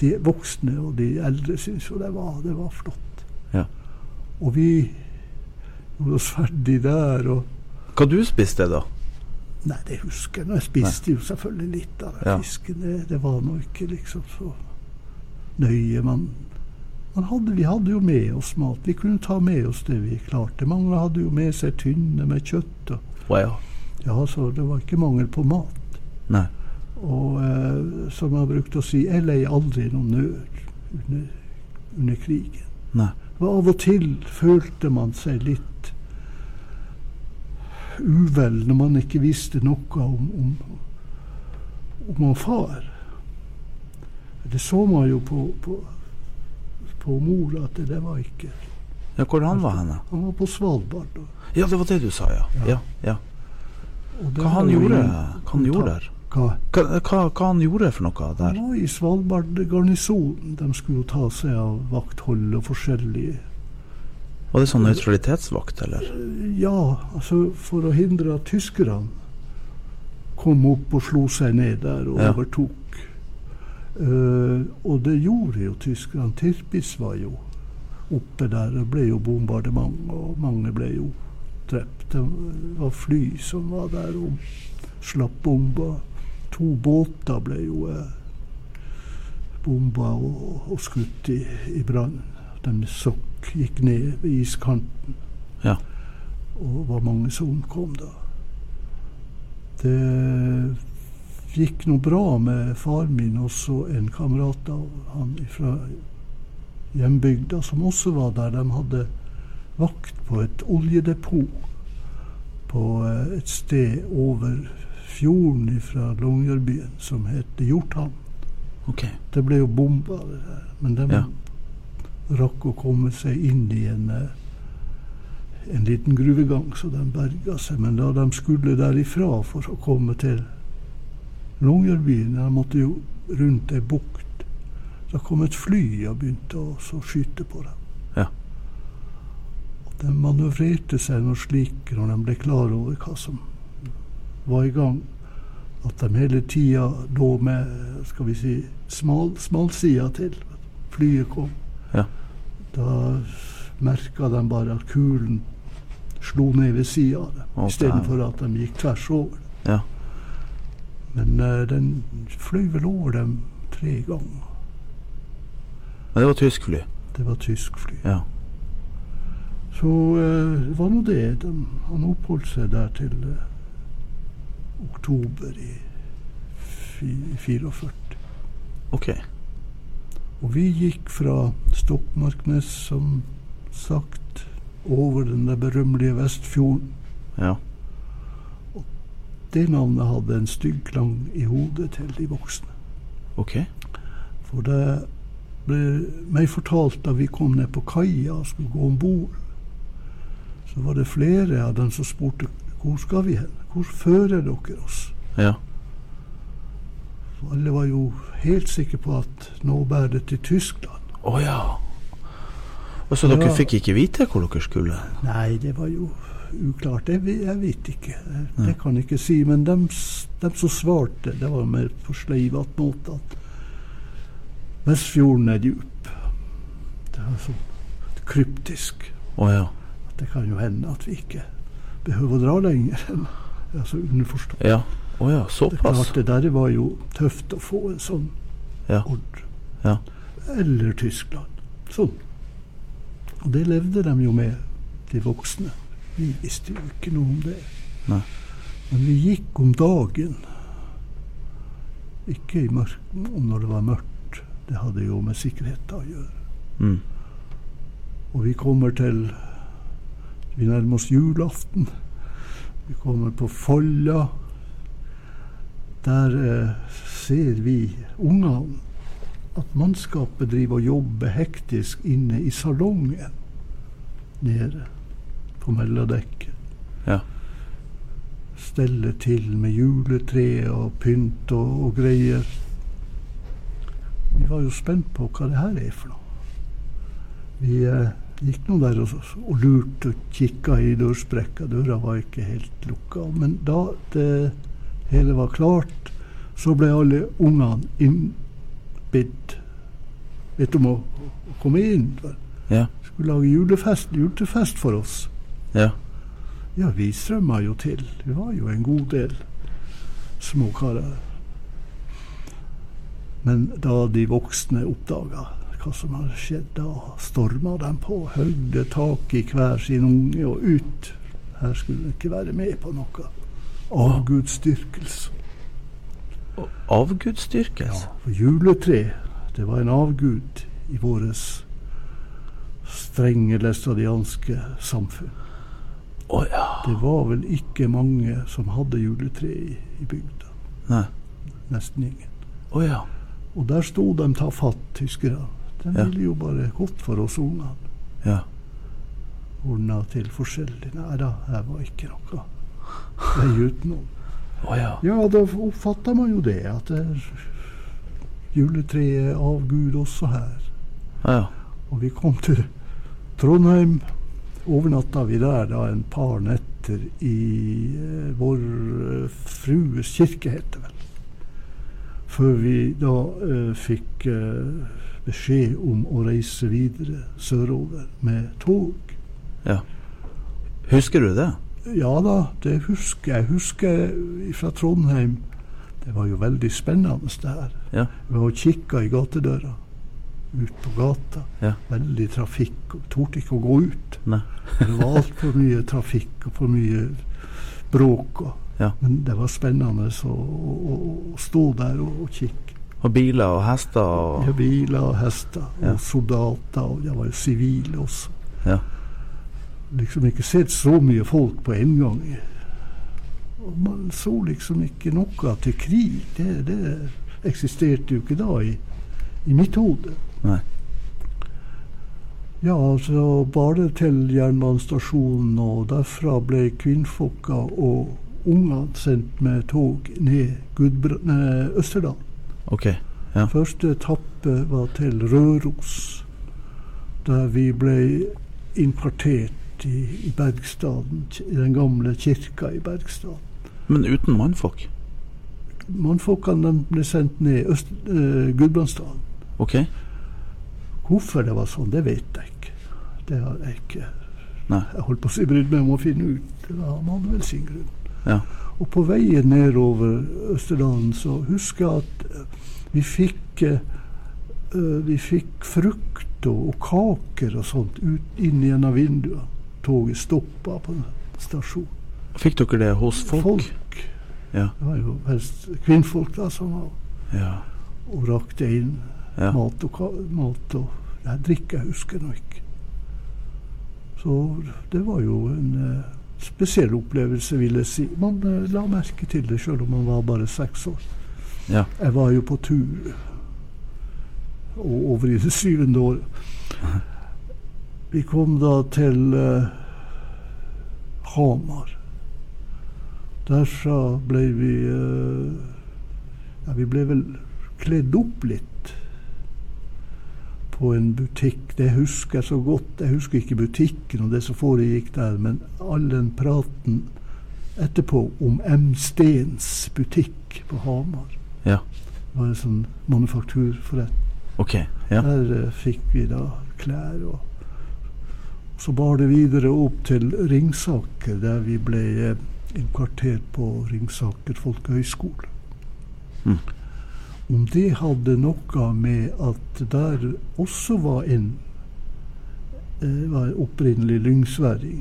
Speaker 2: de voksne og de eldre syns jo det var, det var flott.
Speaker 1: Ja.
Speaker 2: Og vi gjorde oss ferdig der. og
Speaker 1: Hva du spiste da?
Speaker 2: Nei, det husker jeg. nå. Jeg spiste jo selvfølgelig litt av den
Speaker 1: Ja.
Speaker 2: fisken. Det, det var nå ikke liksom så nøye. Man man hadde, vi hadde jo med oss mat. Vi kunne ta med oss det vi klarte. Mange hadde jo med seg tynne med kjøtt. Og,
Speaker 1: Wow.
Speaker 2: ja, så det var ikke mangel på mat.
Speaker 1: Nei.
Speaker 2: Og eh, som jeg brukte å si, jeg lei aldri noen nød under, under krigen.
Speaker 1: Nei.
Speaker 2: Og Av og til følte man seg litt uvel når man ikke visste noe om, om, om han far. Det så man jo på, på, på mor at det, det var ikke
Speaker 1: Ja, hvor han var henne?
Speaker 2: Han var på Svalbard.
Speaker 1: Ja, det var det du sa, ja. ja. ja.
Speaker 2: det
Speaker 1: Hva han gjorde, han gjorde der?
Speaker 2: Hva?
Speaker 1: Hva, hva, han gjorde for noe
Speaker 2: Han
Speaker 1: der?
Speaker 2: var i Svalbard garnison. De skulle jo ta seg av vakthold og forskjellige
Speaker 1: Var det sånn nøytralitetsvakt, eller?
Speaker 2: Ja, altså for å hindre at tyskerne kom opp og slo seg ned der og
Speaker 1: Ja.
Speaker 2: overtok. Uh, og det gjorde jo tyskerne. Tirpitz var jo oppe der. Det ble jo bombardement, og mange ble jo drept. Det var fly som var der og slapp bomber. To båter ble jo eh, bomba og, og skutt i, i brann. De sokk gikk ned ved iskanten.
Speaker 1: Ja.
Speaker 2: Og hvor mange som omkom da. Det gikk noe bra med far min, også en kamerat av han fra hjembygda, som også var der. De hadde vakt på et oljedepot på eh, et sted over fjorden fra Longyearbyen som het Hjorthamn.
Speaker 1: Okay.
Speaker 2: Det ble jo bomba, det der. Men de
Speaker 1: Ja.
Speaker 2: Rakk å komme seg inn i en, eh, en liten gruvegang, så de berga seg. Men da de skulle derifra for å komme til Longyearbyen, de måtte jo rundt ei bukt, da kom et fly og begynte å skyte på dem.
Speaker 1: Ja.
Speaker 2: Og De manøvrerte seg noe slik når de ble klar over hva som var i gang, at de hele tida lå med skal vi si, smal, smalsida til. Flyet kom.
Speaker 1: Ja.
Speaker 2: Da merka de bare at kulen slo ned ved sida av dem,
Speaker 1: Å,
Speaker 2: istedenfor at de gikk tvers over.
Speaker 1: Ja.
Speaker 2: Men uh, den fløy vel over dem tre ganger.
Speaker 1: Men det var tysk fly?
Speaker 2: Det var tysk fly.
Speaker 1: Ja.
Speaker 2: Så uh, det var nå det. De, han oppholdt seg der til uh, oktober i 44.
Speaker 1: Ok.
Speaker 2: Og vi gikk fra Stokmarknes, som sagt, over den der berømmelige Vestfjorden.
Speaker 1: Ja.
Speaker 2: Og Det navnet hadde en stygg klang i hodet til de voksne.
Speaker 1: Ok.
Speaker 2: For det ble meg fortalt da vi kom ned på kaia og skulle gå om bord, så var det flere av dem som spurte hvor skal vi hen? Hvor fører dere oss?
Speaker 1: Ja.
Speaker 2: Så alle var jo helt sikker på at nå bærer det til Tyskland.
Speaker 1: Å ja. Og så dere fikk ikke vite hvor dere skulle?
Speaker 2: Nei, det var jo uklart. Jeg, jeg vet ikke. Det kan jeg ikke si. Men dem, dem som svarte, det var mer på sleivete måte at Vestfjorden er djup. Det er så kryptisk.
Speaker 1: Å ja.
Speaker 2: at Det kan jo hende at vi ikke behøver å dra lenger. altså underforstått.
Speaker 1: Ja. Å ja,
Speaker 2: Det
Speaker 1: såpass?
Speaker 2: klart, det der var jo tøft å få en sånn
Speaker 1: Ja.
Speaker 2: ordre.
Speaker 1: Ja.
Speaker 2: Eller Tyskland. Sånn. Og det levde de jo med, de voksne. Vi visste jo ikke noe om det.
Speaker 1: Nei.
Speaker 2: Men vi gikk om dagen. Ikke i mørk, om når det var mørkt. Det hadde jo med sikkerheten å gjøre.
Speaker 1: Mm.
Speaker 2: Og vi kommer til Vi nærmer oss julaften. Vi kommer på Folla. Der eh, ser vi ungene at mannskapet driver og jobber hektisk inne i salongen nede på mellomdekket.
Speaker 1: Ja.
Speaker 2: Steller til med juletre og pynt og, og greier. Vi var jo spent på hva det her er for noe. Vi eh, gikk nå der og, og lurte og kikka i dørsprekka. Døra var ikke helt lukka. Men da det hele var klart, så ble alle ungene innbitt. Vet du om å, å komme inn?
Speaker 1: Ja.
Speaker 2: skulle lage julefest, julefest for oss.
Speaker 1: Ja.
Speaker 2: Ja, vi strømma jo til. Vi var jo en god del småkarer. Men da de voksne oppdaga hva som hadde skjedd. Da storma de på, høgde tak i hver sin unge og ut. Her skulle de ikke være med på noe avgudsdyrkelse.
Speaker 1: Avgudsdyrkelse?
Speaker 2: Ja, for juletre, det var en avgud i vårt strenge læstadianske samfunn.
Speaker 1: Å ja.
Speaker 2: Det var vel ikke mange som hadde juletre i, i bygda.
Speaker 1: Nei.
Speaker 2: Nesten ingen.
Speaker 1: Å ja.
Speaker 2: Og der sto de tafatt, tyskerne. De
Speaker 1: Ja.
Speaker 2: ville jo bare godt for oss ungene.
Speaker 1: Ja.
Speaker 2: Ordna til forskjellig. Nei da, her var ikke noe vei utenom.
Speaker 1: Oh, ja.
Speaker 2: Ja, da oppfatter man jo det, at det er juletreet av Gud også her.
Speaker 1: Ja, ja.
Speaker 2: Og vi kom til Trondheim. Overnatta vi der da en par netter i eh, Vår eh, Frues kirke, heter det vel. Før vi da eh, fikk eh, beskjed om å reise videre sørover med tog.
Speaker 1: ja. Husker du det?
Speaker 2: Ja da, det husker jeg. Jeg husker fra Trondheim. Det var jo veldig spennende det her.
Speaker 1: Ja.
Speaker 2: Vi var og kikka i gatedøra. Ut på gata.
Speaker 1: Ja.
Speaker 2: Veldig trafikk. Torde ikke å gå ut. Det var altfor mye trafikk og for mye bråk.
Speaker 1: Ja.
Speaker 2: Men det var spennende å, å, å stå der og, og kikke.
Speaker 1: Og biler og hester og
Speaker 2: Ja, biler og hester og soldater. Og det var jo sivile også.
Speaker 1: Ja.
Speaker 2: Liksom ikke sett så mye folk på en gang. Og man så liksom ikke noe til krig. Det, det eksisterte jo ikke da i, i mitt hode.
Speaker 1: Nei.
Speaker 2: Ja, så bare til jernbanestasjonen, og derfra ble kvinnfolka og ungene sendt med tog ned Gudbra nei, Østerdal.
Speaker 1: Okay, Ja.
Speaker 2: Første etappe var til Røros, der vi ble innkvartert i, i Bergstaden, i den gamle kirka i Bergstaden.
Speaker 1: Men uten mannfolk?
Speaker 2: Mannfolkene ble sendt ned Øst, eh, Gudbrandsdalen.
Speaker 1: Ok.
Speaker 2: Hvorfor det var sånn, det vet jeg ikke. Det har jeg ikke
Speaker 1: Nei.
Speaker 2: Jeg holdt på å si brydd meg om å finne ut. Han hadde vel sin grunn.
Speaker 1: Ja.
Speaker 2: Og på veien nedover Østerdalen så husker jeg at eh, vi fikk eh, eh, Vi fikk frukt og, og kaker og sånt ut inn gjennom vinduene. Toget stoppa på en stasjon.
Speaker 1: Fikk dere det hos folk?
Speaker 2: Folk.
Speaker 1: Ja.
Speaker 2: Det var jo helst kvinnfolk da som var
Speaker 1: Ja.
Speaker 2: og rakte inn
Speaker 1: ja.
Speaker 2: mat og, mat og ja, drikke. Jeg husker nå ikke. Så det var jo en eh, spesiell opplevelse, vil jeg si. Man eh, la merke til det selv om man var bare seks år.
Speaker 1: Ja.
Speaker 2: Jeg var jo på tur og over i det syvende året. Vi kom da til eh, Hamar. Derfra ble vi eh, Ja, vi ble vel kledd opp litt på en butikk. Det husker jeg så godt. Jeg husker ikke butikken og det som foregikk der, men all den praten etterpå om M. Stens butikk på Hamar.
Speaker 1: Ja.
Speaker 2: Det var en sånn manufakturforretning.
Speaker 1: Ok. Ja.
Speaker 2: Der eh, fikk vi da klær. og Så bar det videre opp til Ringsaker, der vi ble eh, innkvartert på Ringsaker folkehøgskole.
Speaker 1: Mm.
Speaker 2: Om det hadde noe med at der også var en eh, var opprinnelig lyngsværing,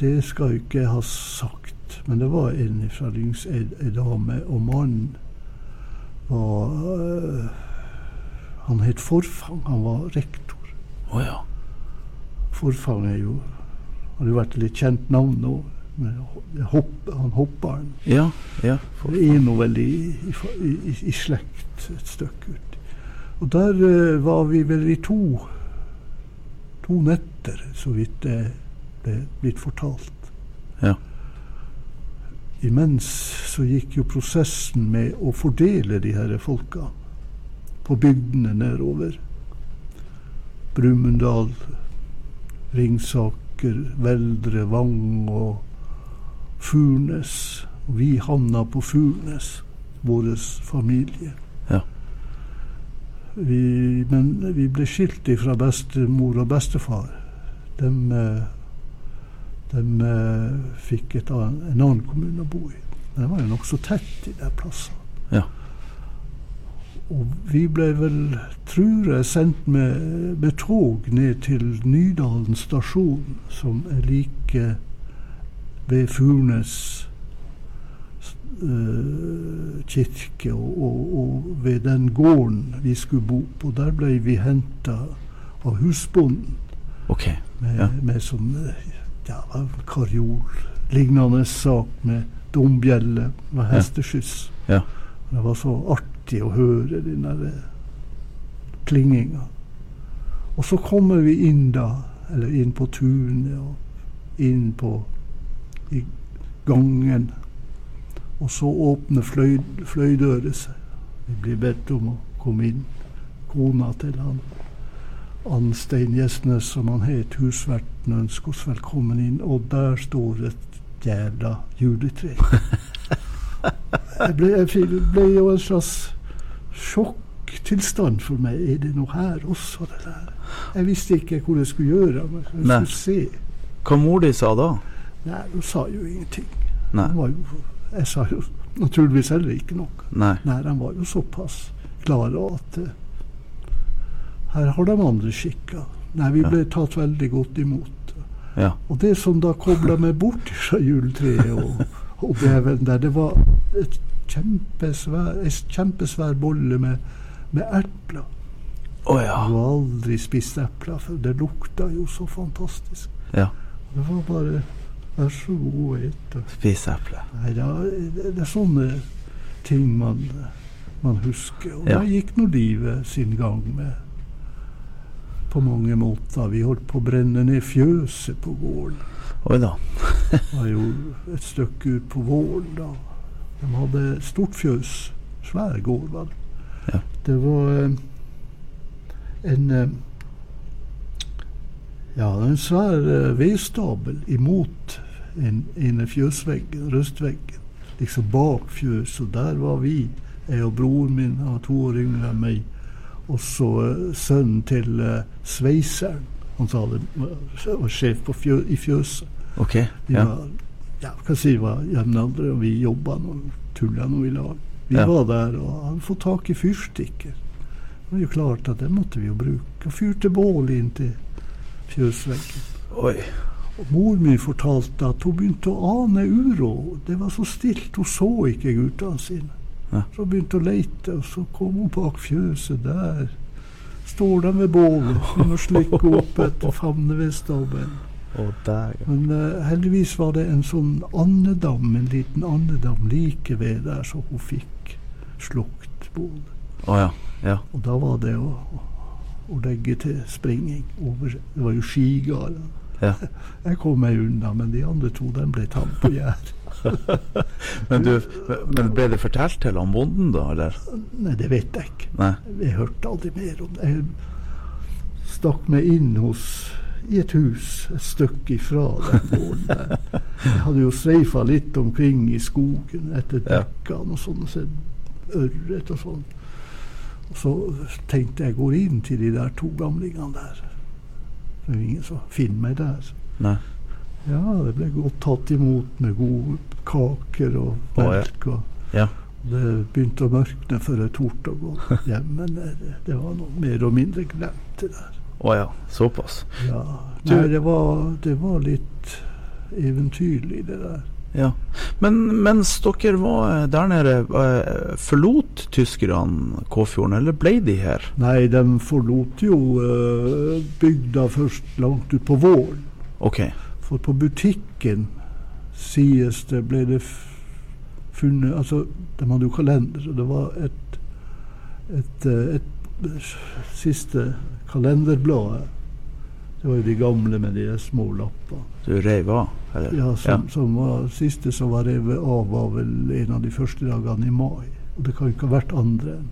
Speaker 2: det skal jeg ikke ha sagt. Men det var en fra Lyngs, ei dame, og mannen var øh, Han het Forfang, han var rektor.
Speaker 1: Oh, ja.
Speaker 2: Forfang er jo har jo vært et litt kjent navn nå. Men hopp, han hopperen
Speaker 1: Ja. ja. For,
Speaker 2: det er nå vel i, i, i, i slekt et stykke ut. Og der uh, var vi vel i to, to netter, så vidt det ble blitt fortalt.
Speaker 1: Ja.
Speaker 2: Imens så gikk jo prosessen med å fordele de her folka på bygdene nedover. Brumunddal, Ringsaker, Veldre, Vang og Furnes. Vi havna på Furnes, vår familie.
Speaker 1: Ja.
Speaker 2: Vi, men vi ble skilt fra bestemor og bestefar. De, eh, de eh, fikk et annet, en annen kommune å bo i. Men det var jo nokså tett i de plassene.
Speaker 1: Ja.
Speaker 2: Og vi ble vel, tror jeg, sendt med, med tog ned til Nydalen stasjon, som er like ved Furnes uh, kirke, og, og, og ved den gården vi skulle bo på. Der ble vi henta av husbonden
Speaker 1: okay.
Speaker 2: med,
Speaker 1: Ja.
Speaker 2: med sånn ja, karjol-lignende sak med dombjelle med hesteskyss.
Speaker 1: Ja.
Speaker 2: Det var så artig å høre den der eh, klinginga. Og så kommer vi inn da, eller inn på tunet og inn på i gangen. Og så åpner fløy, fløydøra seg. Vi blir bedt om å komme inn. Kona til han Anstein Gjesnes, som han het, husverten, ønsker oss velkommen inn. Og der står et jævla juletre. Jeg ble, jeg ble jo en slags sjokktilstand for meg. Er det noe her også, det der? Jeg visste ikke hvor jeg skulle gjøre. Men jeg
Speaker 1: Nei.
Speaker 2: skulle se.
Speaker 1: Hva mor di sa da?
Speaker 2: Nei, hun sa jo ingenting.
Speaker 1: Nei.
Speaker 2: Han var jo, jeg sa jo naturligvis heller ikke noe.
Speaker 1: Nei.
Speaker 2: Nei, de var jo såpass klare at uh, her har de andre skikker. Nei, vi
Speaker 1: Ja.
Speaker 2: ble tatt veldig godt imot.
Speaker 1: Ja.
Speaker 2: Og det som da kobla meg bort fra juletreet og, og beveren der, det var et kjempesvær, kjempesvær bolle med, med epler.
Speaker 1: Å ja.
Speaker 2: Jeg har aldri spist epler før. Det lukta jo så fantastisk.
Speaker 1: ja.
Speaker 2: Det var bare Vær så god et.
Speaker 1: Spis eple.
Speaker 2: Nei, det det, det er sånne ting man, man husker. Og
Speaker 1: Ja.
Speaker 2: da gikk nå livet sin gang med på mange måter. Vi holdt på å brenne ned fjøset på gården.
Speaker 1: Oi da.
Speaker 2: Det var jo et stykke ut på våren da. De hadde stort fjøs. Svær gård, vel.
Speaker 1: Ja.
Speaker 2: Det var eh, en eh, Ja, en svær eh, vedstabel imot en, en fjøsvegg, røstveggen. Liksom bak fjøset. Og der var vi. Jeg og broren min, han var to år yngre enn meg. Og så sønnen til eh, sveiseren. Han sa det var sjef på fjø, i fjøset. Okay,
Speaker 1: Ja.
Speaker 2: Ja, hva si, vi jevnaldrende, og vi jobba og tulla noe i lag. Vi
Speaker 1: Ja.
Speaker 2: var der og hadde fått tak i fyrstikker. Det var jo klart at det måtte vi jo bruke. Og fyrte bål inn til fjøsveggen.
Speaker 1: Oi.
Speaker 2: Og mor mi fortalte at hun begynte å ane uro. Det var så stilt, hun så ikke guttene sine.
Speaker 1: Ja.
Speaker 2: Så begynte å leite, og så kom hun bak fjøset. Der står de ved bålet. hun å slikke opp etter favnevedstabelen.
Speaker 1: der, ja.
Speaker 2: Men uh, heldigvis var det en sånn andedam, en liten andedam like ved der, så hun fikk slukt bålet.
Speaker 1: Oh, ja. Ja.
Speaker 2: Og da var det å, å legge til springing over Det var jo skigard.
Speaker 1: ja.
Speaker 2: Jeg kom meg unna, men de andre to den ble tatt på gjær.
Speaker 1: Men du, men ble det fortalt til han bonden, da, eller?
Speaker 2: Nei, det vet jeg ikke.
Speaker 1: Nei.
Speaker 2: Jeg hørte aldri mer om det. Jeg stakk meg inn hos i et hus et stykke ifra den gården. Jeg hadde jo streifa litt omkring i skogen etter bekkene og sånn, og sett ørret og sånn. Og så tenkte jeg går inn til de der to gamlingene der. Det er ingen som finner meg der.
Speaker 1: Nei.
Speaker 2: Ja, det ble godt tatt imot med gode kaker og melk. og
Speaker 1: Ja.
Speaker 2: det begynte å mørkne før jeg torde å gå hjem, men det, det var noe mer og mindre glemt, det der.
Speaker 1: Å ja. Såpass.
Speaker 2: Ja. Nei, det var, det var litt eventyrlig, det der.
Speaker 1: Ja. Men mens dere var der nede, eh, forlot tyskerne Kåfjorden, eller ble de her?
Speaker 2: Nei, de forlot jo eh, bygda først langt ut på våren.
Speaker 1: Okay.
Speaker 2: For på butikken, sies det, ble det funnet Altså, de hadde jo kalender, og det var et, et, eh, et siste kalenderbladet. Det var jo de gamle med de små lappene.
Speaker 1: Du reiv av? Eller?
Speaker 2: Ja, som, som var, siste som var revet av, var vel en av de første dagene i mai. Og det kan jo ikke ha vært andre enn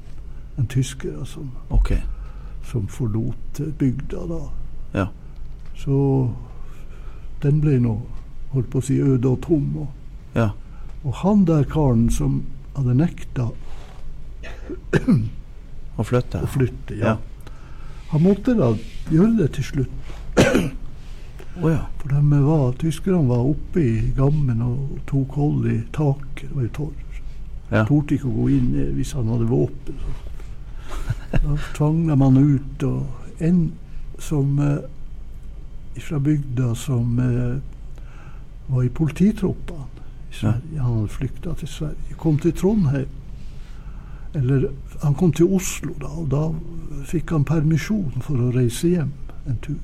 Speaker 2: en tyskere som,
Speaker 1: okay.
Speaker 2: som forlot eh, bygda da.
Speaker 1: Ja.
Speaker 2: Så den ble nå, holdt på å si, øde og tom. Og,
Speaker 1: Ja.
Speaker 2: og han der karen som hadde nekta
Speaker 1: Og flytte?
Speaker 2: å flytte,
Speaker 1: Ja.
Speaker 2: ja. Han måtte da gjøre det til slutt.
Speaker 1: oh, ja.
Speaker 2: For de var, tyskerne var oppe i gammen og tok hold i taket. Det var jo torv.
Speaker 1: Ja.
Speaker 2: Torde ikke å gå inn eh, hvis han hadde våpen. Så Da tvang de han ut. Og en som eh, fra bygda som eh, var i polititroppene i Sverige, han hadde flykta til Sverige, kom til Trondheim. Eller han kom til Oslo, da, og da fikk han permisjon for å reise hjem en tur.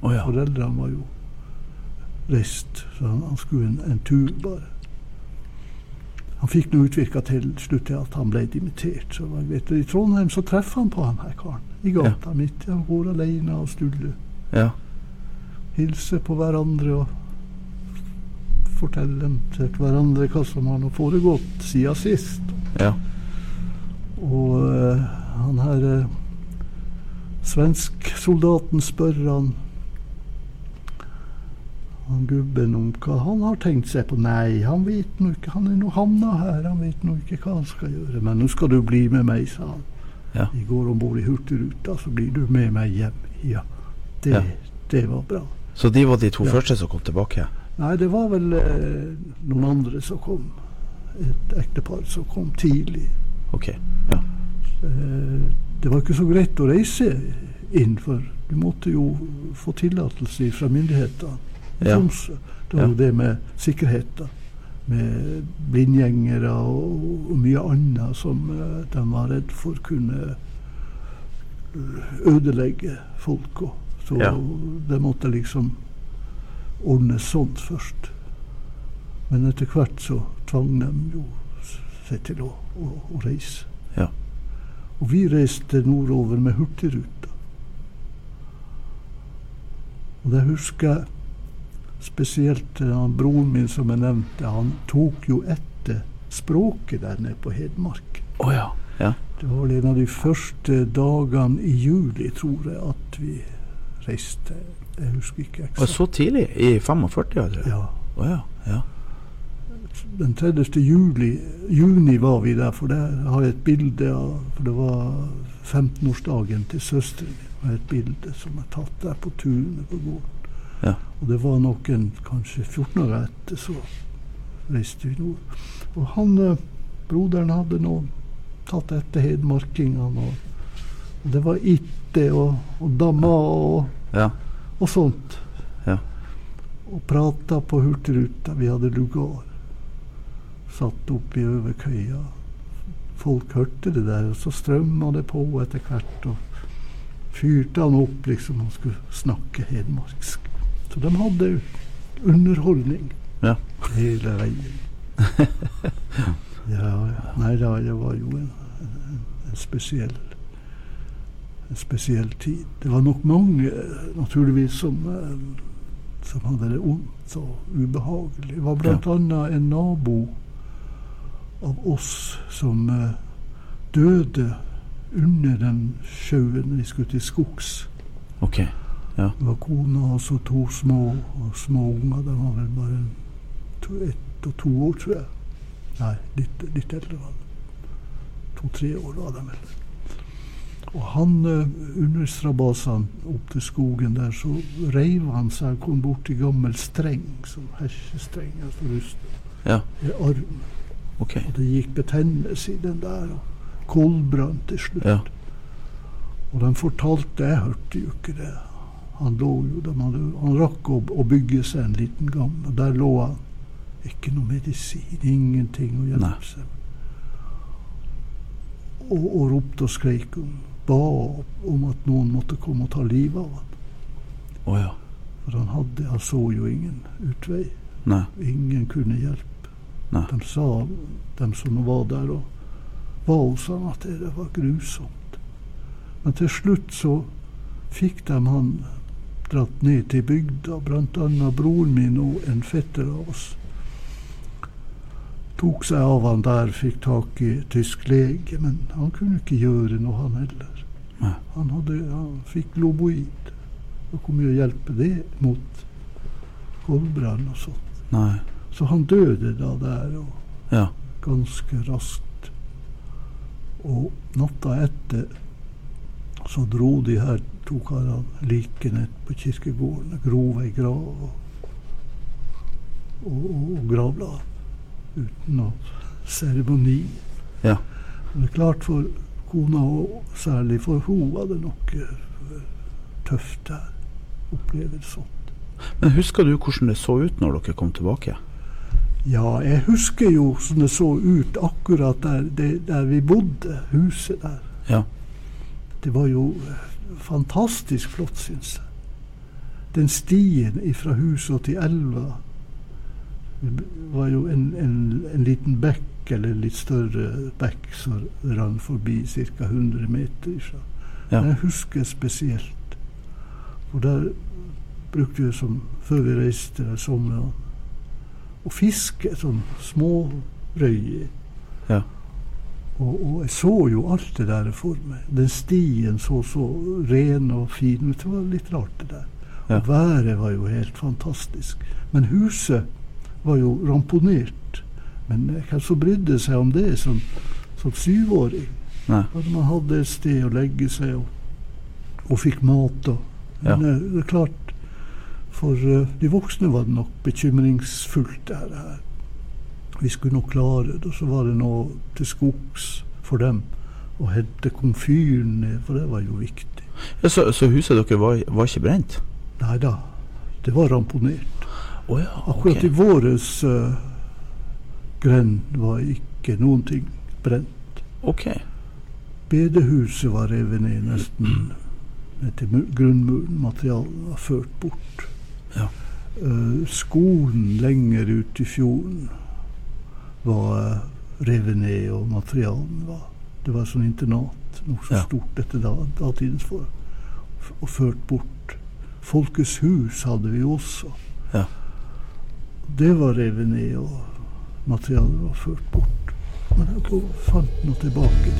Speaker 1: Oh, ja.
Speaker 2: Foreldrene var jo reist, så han, han skulle en, en tur bare. Han fikk nå utvirka til slutt til at han ble dimittert. Så vet, I Trondheim så treffer han på han her karen i gata midt. Han går alene og stuller.
Speaker 1: Ja.
Speaker 2: Hilser på hverandre og forteller dem til hverandre hva som har foregått siden sist.
Speaker 1: Ja.
Speaker 2: Og eh, han her uh, svensksoldaten spør han han gubben om hva han har tenkt seg på. Nei, han vet nå ikke. Han er nå havna her. Han vet nå ikke hva han skal gjøre. Men nå skal du bli med meg, sa han.
Speaker 1: Ja.
Speaker 2: Vi går om bord i Hurtigruta, så blir du med meg hjem. Ja, det,
Speaker 1: Ja.
Speaker 2: det var bra.
Speaker 1: Så de var de to
Speaker 2: Ja.
Speaker 1: første som kom tilbake?
Speaker 2: Nei, det var vel eh, noen andre som kom. Et ektepar som kom tidlig.
Speaker 1: Ok. Ja.
Speaker 2: Eh, det var ikke så greit å reise inn, for du måtte jo få tillatelse fra myndighetene
Speaker 1: Ja.
Speaker 2: Det var jo
Speaker 1: Ja.
Speaker 2: det med sikkerheten. Med blindgjengere og, og mye annet som eh, de var redd for kunne eh, ødelegge folk. Så
Speaker 1: Ja.
Speaker 2: det måtte liksom ordnes sånt først. Men etter hvert så tvang de jo seg til å, å, å reise.
Speaker 1: Ja.
Speaker 2: Og vi reiste nordover med Hurtigruta. Og det husker jeg spesielt eh, han, broren min som jeg nevnte. Han tok jo etter språket der nede på Hedmark.
Speaker 1: Oh, ja. Ja.
Speaker 2: Det var vel en av de første dagene i juli, tror jeg, at vi reiste. Jeg husker ikke
Speaker 1: Og
Speaker 2: eksakt.
Speaker 1: så tidlig? I 45, tror jeg?
Speaker 2: Ja.
Speaker 1: Å ja. ja.
Speaker 2: Den 30. Juli, juni var vi der, for der har jeg et bilde av For det var 15-årsdagen til søsteren min. Og et bilde som er tatt der på tunet på gården.
Speaker 1: Ja.
Speaker 2: Og det var noen kanskje 14 år etter, så reiste vi nord. Og han, eh, broderen hadde nå tatt etter hedmarkingene. Og, og det var itte og, og damma og,
Speaker 1: Ja.
Speaker 2: og sånt.
Speaker 1: Ja.
Speaker 2: Og prata på Hurtigruta. Vi hadde lugar. Satt oppi over køya. Folk hørte det der, og så strømma det på etter hvert. Og fyrte han opp liksom han skulle snakke hedmarksk. Så de hadde underholdning
Speaker 1: Ja.
Speaker 2: hele veien. ja, ja. Nei da, det var jo en, en, en spesiell en spesiell tid. Det var nok mange, naturligvis, som, eh, som hadde det ondt og ubehagelig. Det var blant annet en nabo av oss som eh, døde under den sjøen vi skulle til skogs.
Speaker 1: Ok. Ja.
Speaker 2: Det var kona og så to små, små unger. De var vel bare to, ett og to år, tror jeg. Nei, litt, litt eldre var de. To-tre år var de vel. Og han eh, under strabasene opp til skogen der, så reiv han seg og kom bort til gammel streng, som hesjestreng, altså rust,
Speaker 1: Ja.
Speaker 2: i armen.
Speaker 1: Ok.
Speaker 2: Og det gikk betennelse i den der, og koldbrann til slutt.
Speaker 1: Ja.
Speaker 2: Og de fortalte, jeg hørte jo ikke det. Han lå jo, de hadde, han rakk å, å bygge seg en liten gang, og der lå han. Ikke noe medisin, ingenting å
Speaker 1: Nei.
Speaker 2: hjelpe seg. Og, og ropte og skreik om, ba om at noen måtte komme og ta livet av han.
Speaker 1: Oh, ja.
Speaker 2: For han hadde, han så jo ingen utvei.
Speaker 1: Nei.
Speaker 2: Ingen kunne hjelpe. De sa, de som var der og var hos han, at det, var grusomt. Men til slutt så fikk de han dratt ned til bygda, annet broren min og en fetter av oss. Tok seg av han der, fikk tak i tysk lege, men han kunne ikke gjøre noe, han heller. Han, hadde, han fikk loboid. Og hvor mye hjelper det mot koldbrann og sånt?
Speaker 1: Nei.
Speaker 2: Så han døde da der, og
Speaker 1: Ja.
Speaker 2: ganske raskt. Og natta etter så dro de her to karene likene på kirkegården og grov ei grav og, og, og, gravla uten noe seremoni.
Speaker 1: Ja.
Speaker 2: Det er klart for kona og særlig, for hun det nok eh, tøft der. Oppleve sånt.
Speaker 1: Men husker du hvordan det så ut når dere kom tilbake?
Speaker 2: Ja, jeg husker jo som det så ut akkurat der, det, der vi bodde, huset der.
Speaker 1: Ja.
Speaker 2: Det var jo eh, fantastisk flott, syns jeg. Den stien fra huset og til elva var jo en, en, en liten bekk, eller en litt større bekk, som rann forbi ca. 100 meter ifra.
Speaker 1: Ja.
Speaker 2: Jeg husker spesielt. For der brukte vi som før vi reiste der somrene, å fiske sånn smårøyer.
Speaker 1: Ja.
Speaker 2: Og, og jeg så jo alt det der for meg. Den stien så så ren og fin ut. Det var litt rart, det der.
Speaker 1: Ja.
Speaker 2: Og været var jo helt fantastisk. Men huset var jo ramponert. Men hvem som brydde seg om det som, som syvåring?
Speaker 1: Nei.
Speaker 2: At man hadde et sted å legge seg og, og fikk mat. Og. Men ja. det er klart, for eh, de voksne var det nok bekymringsfullt, det her. Vi skulle nok klare det. Og så var det nå til skogs for dem å hente komfyren ned, for det var jo viktig.
Speaker 1: Ja, så, så huset dere var, var ikke brent?
Speaker 2: Nei da, det var ramponert.
Speaker 1: Oh, ja,
Speaker 2: Akkurat i våres uh, grend var ikke noen ting brent.
Speaker 1: Ok.
Speaker 2: Bedehuset var revet ned nesten ned til grunnmuren. Materialet var ført bort.
Speaker 1: Ja.
Speaker 2: Eh, skolen lenger ut i fjorden var revet ned, og materialen var Det var sånn internat, noe så
Speaker 1: Ja.
Speaker 2: stort etter da, datidens for, og ført bort. Folkets hus hadde vi også.
Speaker 1: Ja.
Speaker 2: Det var revet ned, og materialet var ført bort. Men jeg fant noe tilbake.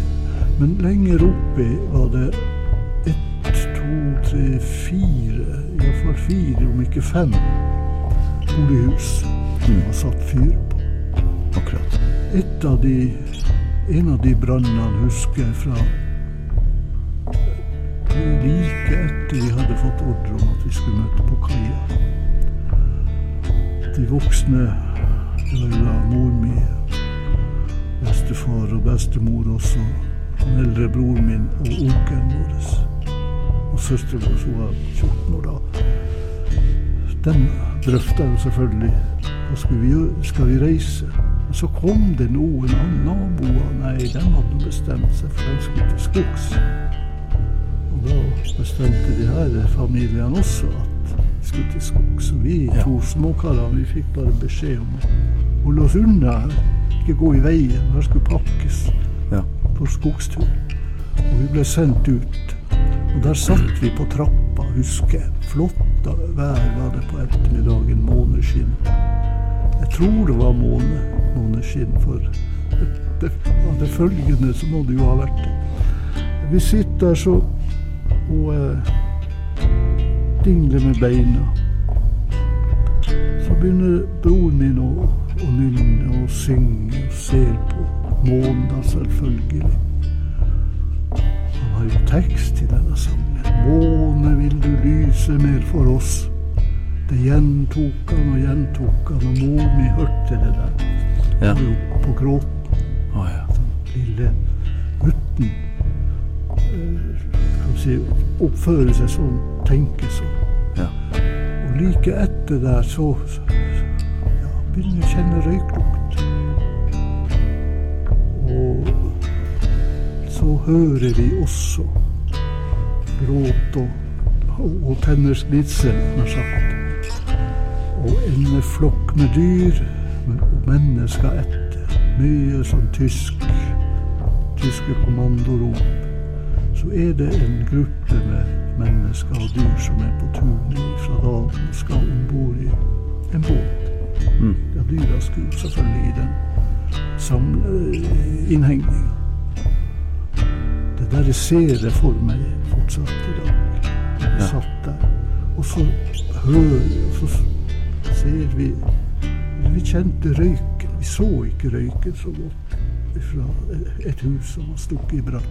Speaker 2: Men lenger oppe var det to, tre, fire, iallfall fire, om ikke fem, bolighus som var satt fyr på.
Speaker 1: Akkurat.
Speaker 2: Et av de, en av de brannene husker jeg fra like etter vi hadde fått ordre om at vi skulle møte på kaia. De voksne, det var da mor mi, bestefar og bestemor også, den eldre broren min og onkelen vår, og søsteren vår som var 14 år da. Den drøfta jo selvfølgelig hva skulle vi gjøre, skal vi reise? Og så kom det noen av naboer, nei, de hadde bestemt seg for de skulle til skogs. Og da bestemte de her familiene også at de skulle til skogs. Og vi
Speaker 1: Ja.
Speaker 2: to småkarene vi fikk bare beskjed om å holde oss unna. Ikke gå i veien. Her skulle pakkes
Speaker 1: Ja.
Speaker 2: på skogstur. Og vi ble sendt ut. Og der satt vi på trappa, husker jeg. Flott vær var det på ettermiddagen, måneskinn. Jeg tror det var måne, måneskinn, for det, av det følgende så må det jo ha vært det. Vi sitter der så og eh, dingler med beina. Så begynner broren min å, å nynne og synge og ser på månen, selvfølgelig. Har jo tekst til denne sangen. Måne, vil du lyse mer for oss? Det gjentok han og gjentok han, og mor mi hørte det der.
Speaker 1: Ja.
Speaker 2: Hun var på gråten
Speaker 1: Å ja.
Speaker 2: lille gutten eh, kan si, oppføre seg sånn, tenke sånn.
Speaker 1: Ja.
Speaker 2: Og like etter der så så- ja, begynner jeg å kjenne røyklukt. Og så hører vi også gråt og, og, tenners gnissel, nær sagt. Og en flokk med dyr og mennesker etter. Mye sånn tysk, tyske kommandorop. Så er det en gruppe med mennesker og dyr som er på tur fra dalen og skal om bord i en båt.
Speaker 1: Mm.
Speaker 2: Ja, dyra skulle selvfølgelig i den samle innhegninga. Der ser det for meg fortsatt i dag.
Speaker 1: Ja.
Speaker 2: satt der. Og så hører og så ser vi Vi kjente røyken. Vi så ikke røyken så godt fra et hus som var stukket i brann.